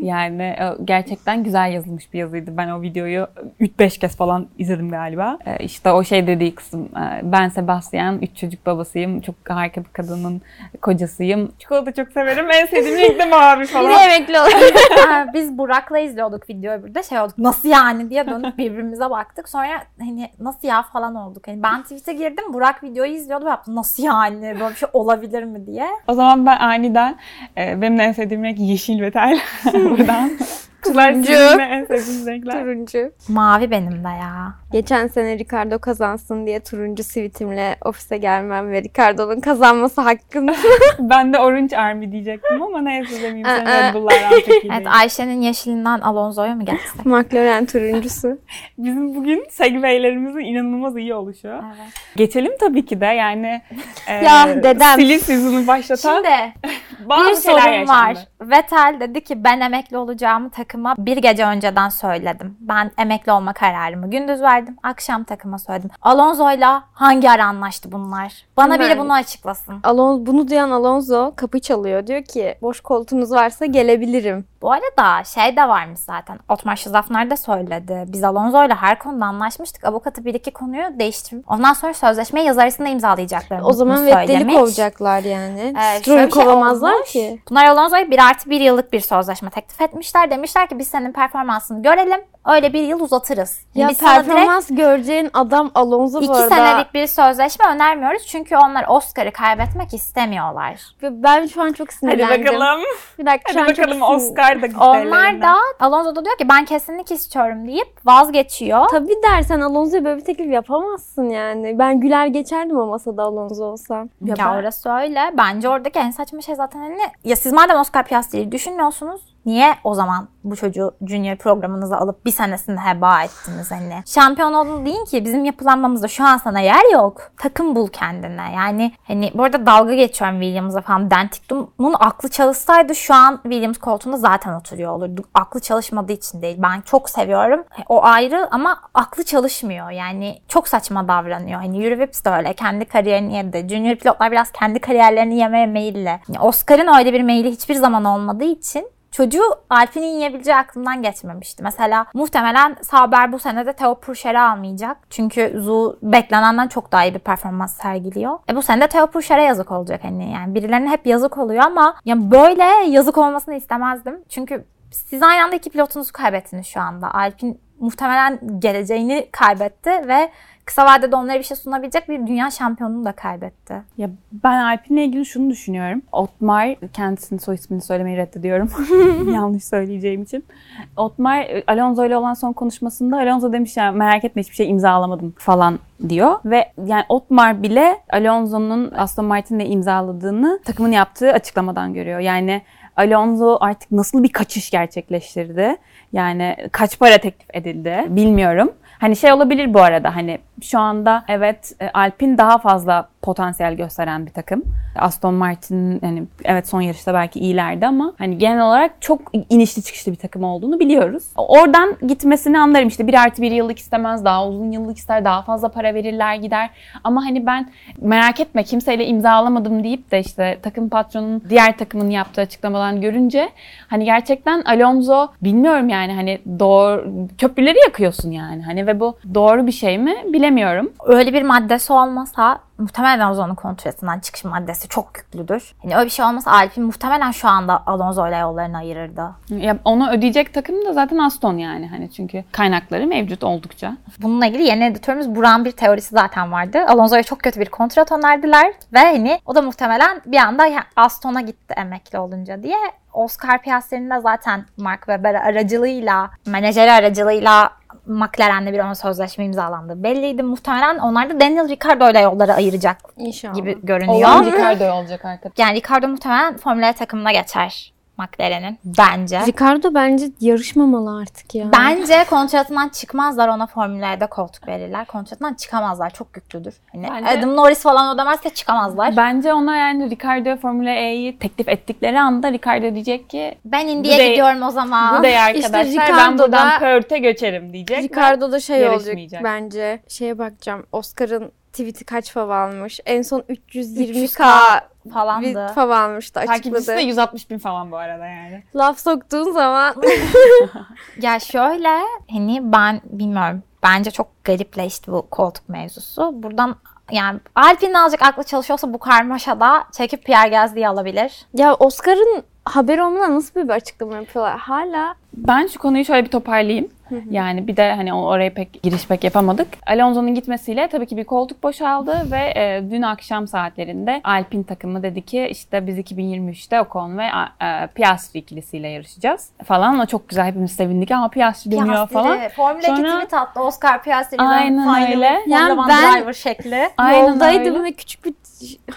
yani e, gerçekten güzel yazılmış bir yazıydı. Ben o videoyu 3-5 kez falan izledim galiba. E, İşte o şey dediği kısım. e, Ben Sebastian, 3 çocuk babasıyım. Çok harika bir kadının kocasıyım. Çikolata çok severim. En sevdiğim renk de mavi falan. emekli olur. Aa, Biz Burak'la izliyorduk videoyu burada şey olduk nasıl yani diye dönüp birbirimize baktık. Sonra hani nasıl ya falan olduk. Hani ben tweet'e girdim Burak videoyu izliyordu ve yaptı nasıl yani böyle bir şey olabilir mi diye. O zaman ben aniden e, benim de en sevdiğim renk yeşil ve tel. Buradan. Kızlar Turuncu. sizin de en sevdiğiniz renkler. turuncu. Mavi benim de ya. Geçen sene Ricardo kazansın diye turuncu sivitimle ofise gelmem ve Ricardo'nun kazanması hakkında. Ben de Orange Army diyecektim ama neyse demeyeyim. Aa. Red Bull'lar Evet. Ayşe'nin yeşilinden Alonso'ya mı geçsek? McLaren turuncusu. Bizim bugün segwaylerimizin inanılmaz iyi oluşu. Evet. Geçelim tabii ki de yani e, Ya, dedem. silly season'ı başlatan Şimdi bazı bir şeyler sorun yaşandı. var. Vettel dedi ki ben emekli olacağımı takıma bir gece önceden söyledim. Ben emekli olma kararımı gündüz verdim. Verdim. Akşam takıma söyledim. Alonso'yla hangi ara anlaştı bunlar? Bana biri Ben- bunu açıklasın. Alonso, bunu duyan Alonso kapı çalıyor. Diyor ki boş koltuğunuz varsa gelebilirim. Bu arada şey de varmış zaten. Otmar Şızafner de söyledi. Biz Alonso'yla her konuda anlaşmıştık. Avukatı bir iki konuyu değiştirmiş. Ondan sonra sözleşmeyi yaz arasında imzalayacaklarını O zaman. Vettel'i kovacaklar yani. Ee, Stroll'ü şey kovamazlar olmuş. ki. Bunlar Alonso'ya bir artı bir yıllık bir sözleşme teklif etmişler. Demişler ki biz senin performansını görelim. Öyle bir yıl uzatırız. Ya biz direkt performans göreceğin adam Alonso bu iki arada. senelik bir sözleşme önermiyoruz. Çünkü onlar Oscar'ı kaybetmek istemiyor. Ve Ben şu an çok Hadi sinirlendim. bakalım. Bir dakika Hadi çok bakalım sinir- Oscar da Onlar da Alonso da diyor ki ben kesinlik istiyorum deyip vazgeçiyor. Tabii dersen Alonso'ya böyle bir teklif yapamazsın yani. Ben güler geçerdim o masada Alonso olsam. Ya, ben- orası öyle. Bence oradaki en saçma şey zaten hani ya siz madem Oscar Piastri'yi düşünüyorsunuz niye o zaman bu çocuğu junior programınıza alıp bir senesini heba ettiniz hani? Şampiyon oldun deyin ki bizim yapılanmamızda şu an sana yer yok. Takım bul kendine. Yani hani bu arada dalga geçiyorum Williams'a falan. Dentiktum'un aklı çalışsaydı şu an Williams koltuğunda zaten oturuyor olurdu. Aklı çalışmadığı için değil. Ben çok seviyorum. O ayrı ama aklı çalışmıyor. Yani çok saçma davranıyor. Hani Yuri Vips de öyle. Kendi kariyerini yedi. Junior pilotlar biraz kendi kariyerlerini yemeye meyilli. Yani Oscar'ın öyle bir meyili hiçbir zaman olmadığı için Çocuğu Alpine'in yiyebileceği aklımdan geçmemişti. Mesela muhtemelen Sauber bu sene de Theo Pourchaire almayacak. Çünkü Zu beklenenden çok daha iyi bir performans sergiliyor. E bu sene de Theo Pourchaire'e yazık olacak hani. Yani birilerine hep yazık oluyor ama ya böyle yazık olmasını istemezdim. Çünkü siz aynı anda iki pilotunuzu kaybettiniz şu anda. Alpine muhtemelen geleceğini kaybetti ve kısa vadede onlara bir şey sunabilecek bir dünya şampiyonunu da kaybetti. Ya ben Alpine'le ilgili şunu düşünüyorum. Otmar, kendisinin soy ismini söylemeyi reddediyorum. Yanlış söyleyeceğim için. Otmar, Alonso ile olan son konuşmasında Alonso demiş ya merak etme hiçbir şey imzalamadım falan diyor. Ve yani Otmar bile Alonso'nun Aston Martin'le imzaladığını takımın yaptığı açıklamadan görüyor. Yani Alonso artık nasıl bir kaçış gerçekleştirdi? Yani kaç para teklif edildi bilmiyorum. Hani şey olabilir bu arada hani şu anda evet e, Alpine daha fazla potansiyel gösteren bir takım. Aston Martin hani evet son yarışta belki iyilerdi ama hani genel olarak çok inişli çıkışlı bir takım olduğunu biliyoruz. Oradan gitmesini anlarım işte bir artı bir yıllık istemez daha uzun yıllık ister daha fazla para verirler gider. Ama hani ben merak etme kimseyle imzalamadım deyip de işte takım patronunun diğer takımın yaptığı açıklamadan görünce hani gerçekten Alonso bilmiyorum yani hani doğru köprüleri yakıyorsun yani hani ve bu doğru bir şey mi bilemiyorum. öyle bir maddesi olmasa muhtemelen Alonso'nun kontratından çıkış maddesi çok yüklüdür. Hani öyle bir şey olmasa Alpine muhtemelen şu anda Alonso ile yollarını ayırırdı. Ya onu ödeyecek takım da zaten Aston yani hani çünkü kaynakları mevcut oldukça. Bununla ilgili yeni editörümüz Buran bir teorisi zaten vardı. Alonso'ya çok kötü bir kontrat önerdiler ve hani o da muhtemelen bir anda Aston'a gitti emekli olunca diye. Oscar Piastri'nin de zaten Mark Webber aracılığıyla, menajeri aracılığıyla McLaren'le bir ön sözleşme imzalandı. Belliydi. Muhtemelen onlar da Daniel Ricciardo ile yolları ayıracak İnşallah. gibi görünüyor. Olan Ricardo olacak arkadaşlar. Yani Ricardo muhtemelen Formula E takımına geçer McLaren'in bence. Ricardo bence yarışmamalı artık ya. Bence kontratından çıkmazlar ona Formula E'de koltuk verirler. Kontratından çıkamazlar. Çok yüklüdür. Hani Bence- Adam Norris falan ödemezse çıkamazlar. Bence ona yani Ricardo Formula E'yi teklif ettikleri anda Ricardo diyecek ki Ben da- gidiyorum o zaman. bu da ya işte arkadaşlar ben Ricardo buradan da- Perth'e göçerim diyecek. Ricardo da şey olacak bence. Şeye bakacağım. Oscar'ın tweet'i kaç fav almış? En son 320k 300K bir falandı. fav almıştı Takipçisi de açıkladı. 160 bin falan bu arada yani. Laf soktuğun zaman Ya şöyle hani ben bilmiyorum. Bence çok garipleşti bu koltuk mevzusu. Buradan yani Alpine'in azıcık aklı çalışıyorsa bu karmaşada çekip Pierre Gasly'yi alabilir. ya Oscar'ın haberi olmadan nasıl bir açıklama yapıyorlar? Hala Ben şu konuyu şöyle bir toparlayayım. Yani bir de hani oraya pek giriş pek yapamadık. Alonso'nun gitmesiyle tabii ki bir koltuk boşaldı ve e, dün akşam saatlerinde Alpine takımı dedi ki işte biz 2023'te Ocon ve e, Piastri ikilisiyle yarışacağız falan. O çok güzel hepimiz sevindik ama Piastri dönüyor falan. Formula 2 Sonra- tweet attı Oscar Piastri'den Aynen öyle. Yani ben- driver şekli. Aynen yoldaydım öyle. ve küçük bir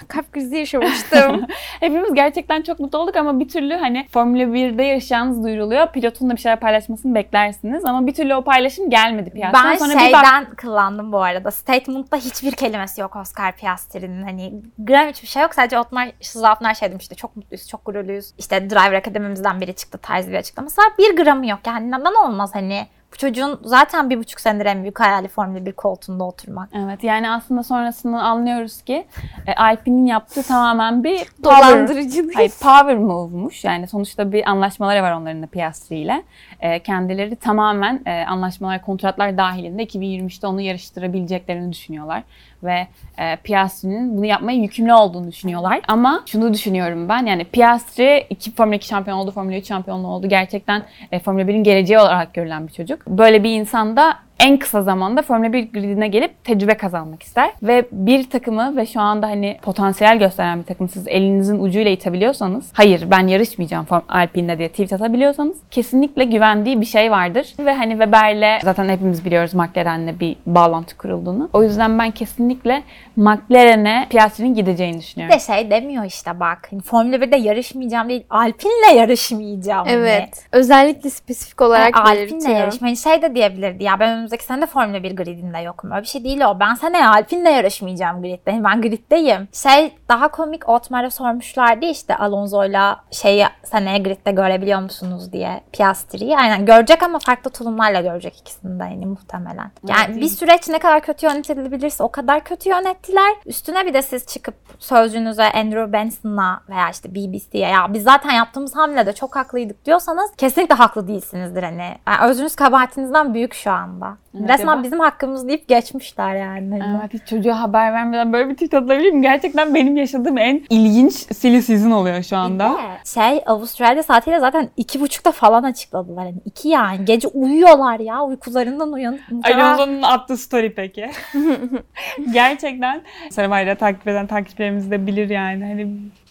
kalp krizi yaşamıştım. Hepimiz gerçekten çok mutlu olduk ama bir türlü hani Formula 1'de yarışacağınız duyuruluyor. Pilotun da bir şeyler paylaşmasını beklersiniz ama bir türlü o paylaşım gelmedi piyasadan. Ben Sonra bir bak- şeyden kullandım bu arada. Statement'ta hiçbir kelimesi yok Oscar Piastri'nin. Hani gram hiçbir şey yok. Sadece Otmar Şızafner şey demişti. Çok mutluyuz, çok gururluyuz. İşte Driver Akademimizden biri çıktı tarzı bir açıklaması var. Bir gramı yok. Yani neden olmaz hani? Çocuğun zaten bir buçuk senedir en büyük hayali Formula 1 koltuğunda oturmak. Evet yani aslında sonrasında anlıyoruz ki e, Alpine'in yaptığı tamamen bir power, Dolandırıcılık. hayır, power move'muş. Yani sonuçta bir anlaşmaları var onların da Piastri ile. E, kendileri tamamen e, anlaşmalar, kontratlar dahilinde 2023'te onu yarıştırabileceklerini düşünüyorlar. Ve e, Piastri'nin bunu yapmaya yükümlü olduğunu düşünüyorlar. Ama şunu düşünüyorum ben yani Piastri iki Formula 2 şampiyon oldu, Formula 3 şampiyonluğu oldu. Gerçekten e, Formula 1'in geleceği olarak görülen bir çocuk. Böyle bir insan da en kısa zamanda Formula 1 gridine gelip tecrübe kazanmak ister. Ve bir takımı ve şu anda hani potansiyel gösteren bir takım siz elinizin ucuyla itebiliyorsanız, hayır ben yarışmayacağım Alpine'de diye tweet atabiliyorsanız kesinlikle güvendiği bir şey vardır. Ve hani Weber'le zaten hepimiz biliyoruz McLaren'le bir bağlantı kurulduğunu. O yüzden ben kesinlikle McLaren'e Piastri'nin gideceğini Bir düşünüyorum. de şey demiyor işte bak. hani Formula 1'de yarışmayacağım değil. Alpine'le yarışmayacağım. Evet. Özellikle spesifik olarak Yani Alpine'le belirtiyor. yarışmayı şey de diyebilirdi ya ben önümüzdeki sene de Formula 1 gridinde yokum. Öyle bir şey değil o. Ben seneye Alpine'le yarışmayacağım gridde. Ben griddeyim. Şey daha komik Otmar'a sormuşlardı işte Alonso'yla şeyi seneye gridde görebiliyor musunuz diye Piastri'yi. Aynen görecek ama farklı tulumlarla görecek ikisini de yani muhtemelen. Yani Evet. bir süreç ne kadar kötü yönetilebilirse o kadar kötü yönettiler. Üstüne bir de siz çıkıp sözcüğünüze Andrew Benson'la veya işte BBC'ye ya biz zaten yaptığımız hamlede çok haklıydık diyorsanız kesinlikle haklı değilsinizdir hani. Yani özünüz kabahatinizden büyük şu anda. Evet, Resmen bizim hakkımız deyip geçmişler yani. Evet, hiç çocuğa haber vermeden böyle bir tweet atabilir miyim? Gerçekten benim yaşadığım en ilginç silly season oluyor şu anda. Şey Avustralya saatiyle zaten iki buçukta falan açıkladılar. Yani iki yani. Gece uyuyorlar ya. Uykularından uyanıp. Alonso'nun attığı story peki. Gerçekten Survivor'da takip eden takipçilerimiz de bilir yani. Hani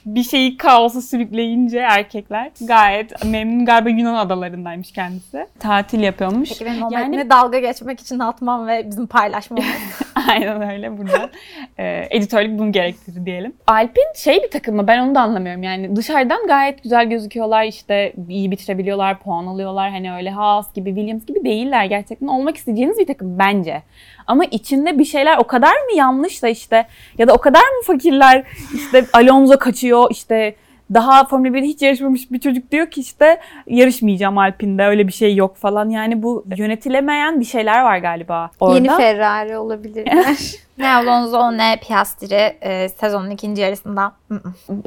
bir şeyi kaosa sürükleyince erkekler gayet memnun galiba Yunan adalarındaymış kendisi. Tatil yapıyormuş. Peki benim Yani- dalga geçmek için atmam ve bizim paylaşmamız. Aynen öyle buradan. e, editörlük bunu gerektirir diyelim. Alpin şey bir takım mı? Ben onu da anlamıyorum. Yani dışarıdan gayet güzel gözüküyorlar. işte iyi bitirebiliyorlar, puan alıyorlar. Hani öyle Haas gibi, Williams gibi değiller. Gerçekten olmak isteyeceğiniz bir takım bence. Ama içinde bir şeyler o kadar mı yanlış da işte ya da o kadar mı fakirler işte Alonso kaçıyor işte daha Formula 1'de hiç yarışmamış bir çocuk diyor ki işte yarışmayacağım Alpine'de öyle bir şey yok falan. Yani bu yönetilemeyen bir şeyler var galiba orada. Yeni Ferrari olabilirler. ne Alonso ne Piastri e, sezonun ikinci yarısında.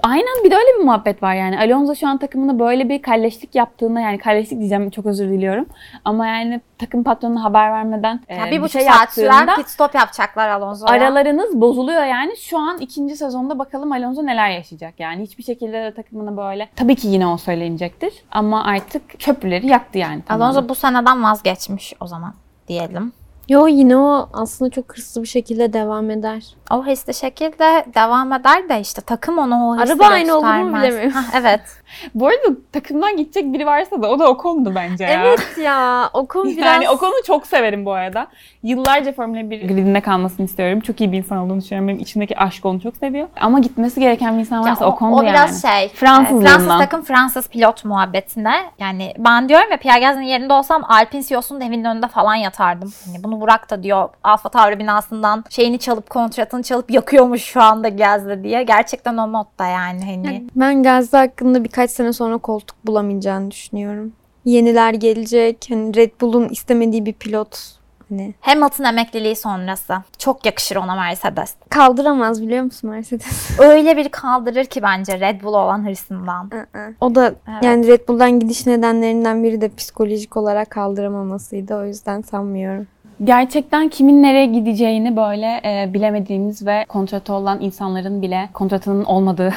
Aynen bir de öyle bir muhabbet var yani. Alonso şu an takımına böyle bir kalleşlik yaptığında yani kalleşlik diyeceğim çok özür diliyorum. Ama yani takım patronuna haber vermeden e, Yani bir buçuk şey saat süren pit stop yapacaklar Alonso'ya. aralarınız bozuluyor yani. Şu an ikinci sezonda bakalım Alonso neler yaşayacak yani. Hiçbir şekilde de takımını böyle tabii ki yine o söylenecektir. Ama artık köprüleri yaktı yani. tamamen. Alonso bu seneden vazgeçmiş o zaman diyelim. Yo yine o aslında çok hırslı bir şekilde devam eder. O hırslı şekilde devam eder de işte takım onu o Araba aynı olur mu bilemiyorum. Hah, evet. Bu arada takımdan gidecek biri varsa da o da Ocon'du bence ya. Evet ya o konu biraz... Yani Ocon'u çok severim bu arada. Yıllarca Formula 1 gridinde kalmasını istiyorum. Çok iyi bir insan olduğunu düşünüyorum. Benim içimdeki aşk onu çok seviyor. Ama gitmesi gereken bir insan Ya varsa o, Ocon'du o yani. biraz şey. Fransızlığından. e, Fransız takım Fransız pilot muhabbetine. Yani ben diyorum ya Pierre Gasly'nin yerinde olsam Alpine CEO'sunun evinin önünde falan yatardım. Hani bunu Burak da diyor Alfa Tauri binasından şeyini çalıp kontratını çalıp yakıyormuş şu anda Gasly diye. Gerçekten o modda yani hani. Ben Gazze hakkında birkaç sene sonra koltuk bulamayacağını düşünüyorum. Yeniler gelecek. Hani Red Bull'un istemediği bir pilot hani Hamilton emekliliği sonrası. Çok yakışır ona Mercedes. kaldıramaz biliyor musun Mercedes? Öyle bir kaldırır ki bence Red Bull olan hırsından. o da Evet. yani Red Bull'dan gidiş nedenlerinden biri de psikolojik olarak kaldıramamasıydı. O yüzden sanmıyorum. Gerçekten kimin nereye gideceğini böyle e, bilemediğimiz ve kontratı olan insanların bile kontratının olmadığı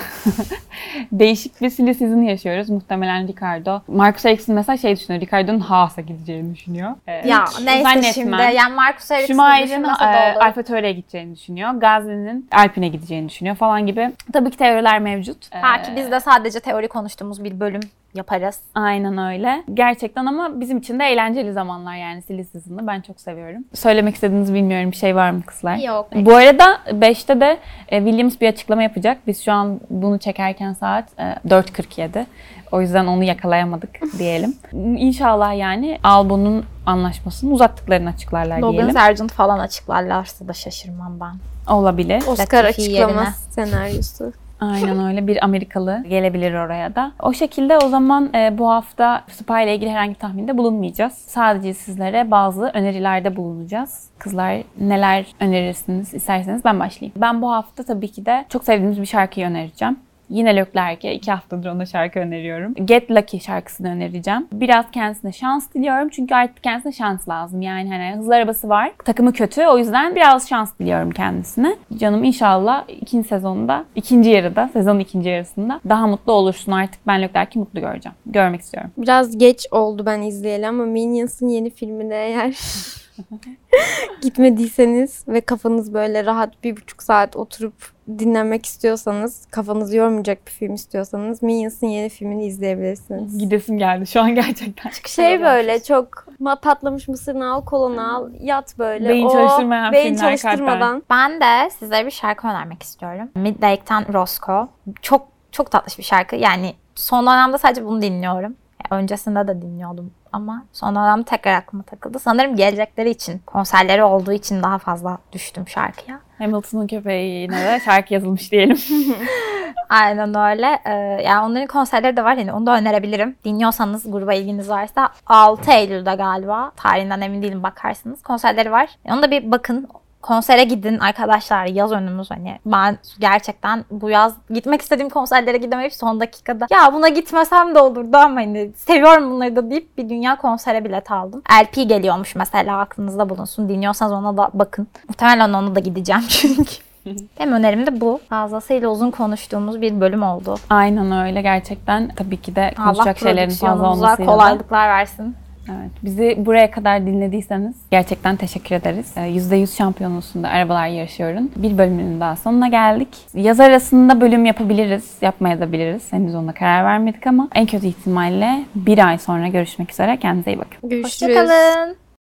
değişik bir silly yaşıyoruz. Muhtemelen Ricardo. Marcus Ericsson mesela şey düşünüyor. Ricardo'nun Haas'a gideceğini düşünüyor. E, Ya hiç neyse zannetmem. şimdi. Yani Marcus Schumacher'ın düşünmese e. Alfa Tauri'ye gideceğini düşünüyor. Gasly'nin Alpine'e gideceğini düşünüyor falan gibi. Tabii ki teoriler mevcut. Belki E, biz de sadece teori konuştuğumuz bir bölüm yaparız. Aynen öyle. Gerçekten ama bizim için de eğlenceli zamanlar yani Silly Season'ı. Ben çok seviyorum. Söylemek istediğiniz bilmiyorum bir şey var mı kızlar? Yok. Bu arada 5'te de e, Williams bir açıklama yapacak. Biz şu an bunu çekerken saat e, 4.47. O yüzden onu yakalayamadık diyelim. İnşallah yani Albon'un anlaşmasını uzattıklarını açıklarlar Logan diyelim. Sargent falan açıklarlarsa da şaşırmam ben. Olabilir. Oscar Latifi açıklama yerine. senaryosu. Aynen öyle bir Amerikalı gelebilir oraya da. O şekilde o zaman e, bu hafta Spa ile ilgili herhangi bir tahminde bulunmayacağız. Sadece sizlere bazı önerilerde bulunacağız. Kızlar neler önerirsiniz isterseniz ben başlayayım. Ben bu hafta tabii ki de çok sevdiğimiz bir şarkıyı önereceğim. Yine Leclerc'e iki haftadır ona şarkı öneriyorum. Get Lucky şarkısını önereceğim. Biraz kendisine şans diliyorum çünkü artık kendisine şans lazım. Yani hani hızlı arabası var. Takımı kötü o yüzden biraz şans diliyorum kendisine. Canım inşallah ikinci sezonda, ikinci yarıda, sezonun ikinci yarısında daha mutlu olursun. Artık ben Leclerc'i mutlu göreceğim. Görmek istiyorum. Biraz geç oldu ben izleyeli ama Minions'ın yeni filmine eğer gitmediyseniz ve kafanız böyle rahat bir buçuk saat oturup dinlemek istiyorsanız, kafanızı yormayacak bir film istiyorsanız Minions'ın yeni filmini izleyebilirsiniz. Gidesim geldi şu an gerçekten. Şey böyle çok patlamış mısırını al, kolunu al, yat böyle. Beyin o, çalıştırmayan beyin filmler çalıştırmadan. Ben de size bir şarkı önermek istiyorum. Midlake'ten Roscoe. Çok çok tatlış bir şarkı. Yani son dönemde sadece bunu dinliyorum. Yani öncesinde de dinliyordum ama son dönemde tekrar aklıma takıldı. Sanırım gelecekleri için, konserleri olduğu için daha fazla düştüm şarkıya. Hamilton'ın köpeğine de şarkı yazılmış diyelim. Aynen öyle. Ee, yani onların konserleri de var. Yani onu da önerebilirim. Dinliyorsanız gruba ilginiz varsa 6 Eylül'de galiba. Tarihinden emin değilim bakarsınız. Konserleri var. Onu da bir bakın. Konsere gidin arkadaşlar yaz önümüz hani ben gerçekten bu yaz gitmek istediğim konserlere gidemeyip son dakikada ya buna gitmesem de olurdu ama hani seviyorum bunları da deyip bir dünya konsere bilet aldım. LP geliyormuş mesela aklınızda bulunsun dinliyorsanız ona da bakın. Muhtemelen ona da gideceğim çünkü. Benim önerim de bu. Fazlasıyla uzun konuştuğumuz bir bölüm oldu. Aynen öyle gerçekten. Tabii ki de Allah konuşacak şeylerin fazla olmasıyla da- kolaylıklar versin. Evet. Bizi buraya kadar dinlediyseniz gerçekten teşekkür ederiz. Ee, %100 şampiyonusunda arabalar yarışıyorum. Bir bölümünün daha sonuna geldik. Yaz arasında bölüm yapabiliriz, yapmaya da biliriz. Henüz ona karar vermedik ama en kötü ihtimalle bir ay sonra görüşmek üzere. Kendinize iyi bakın. Görüşürüz. Hoşçakalın.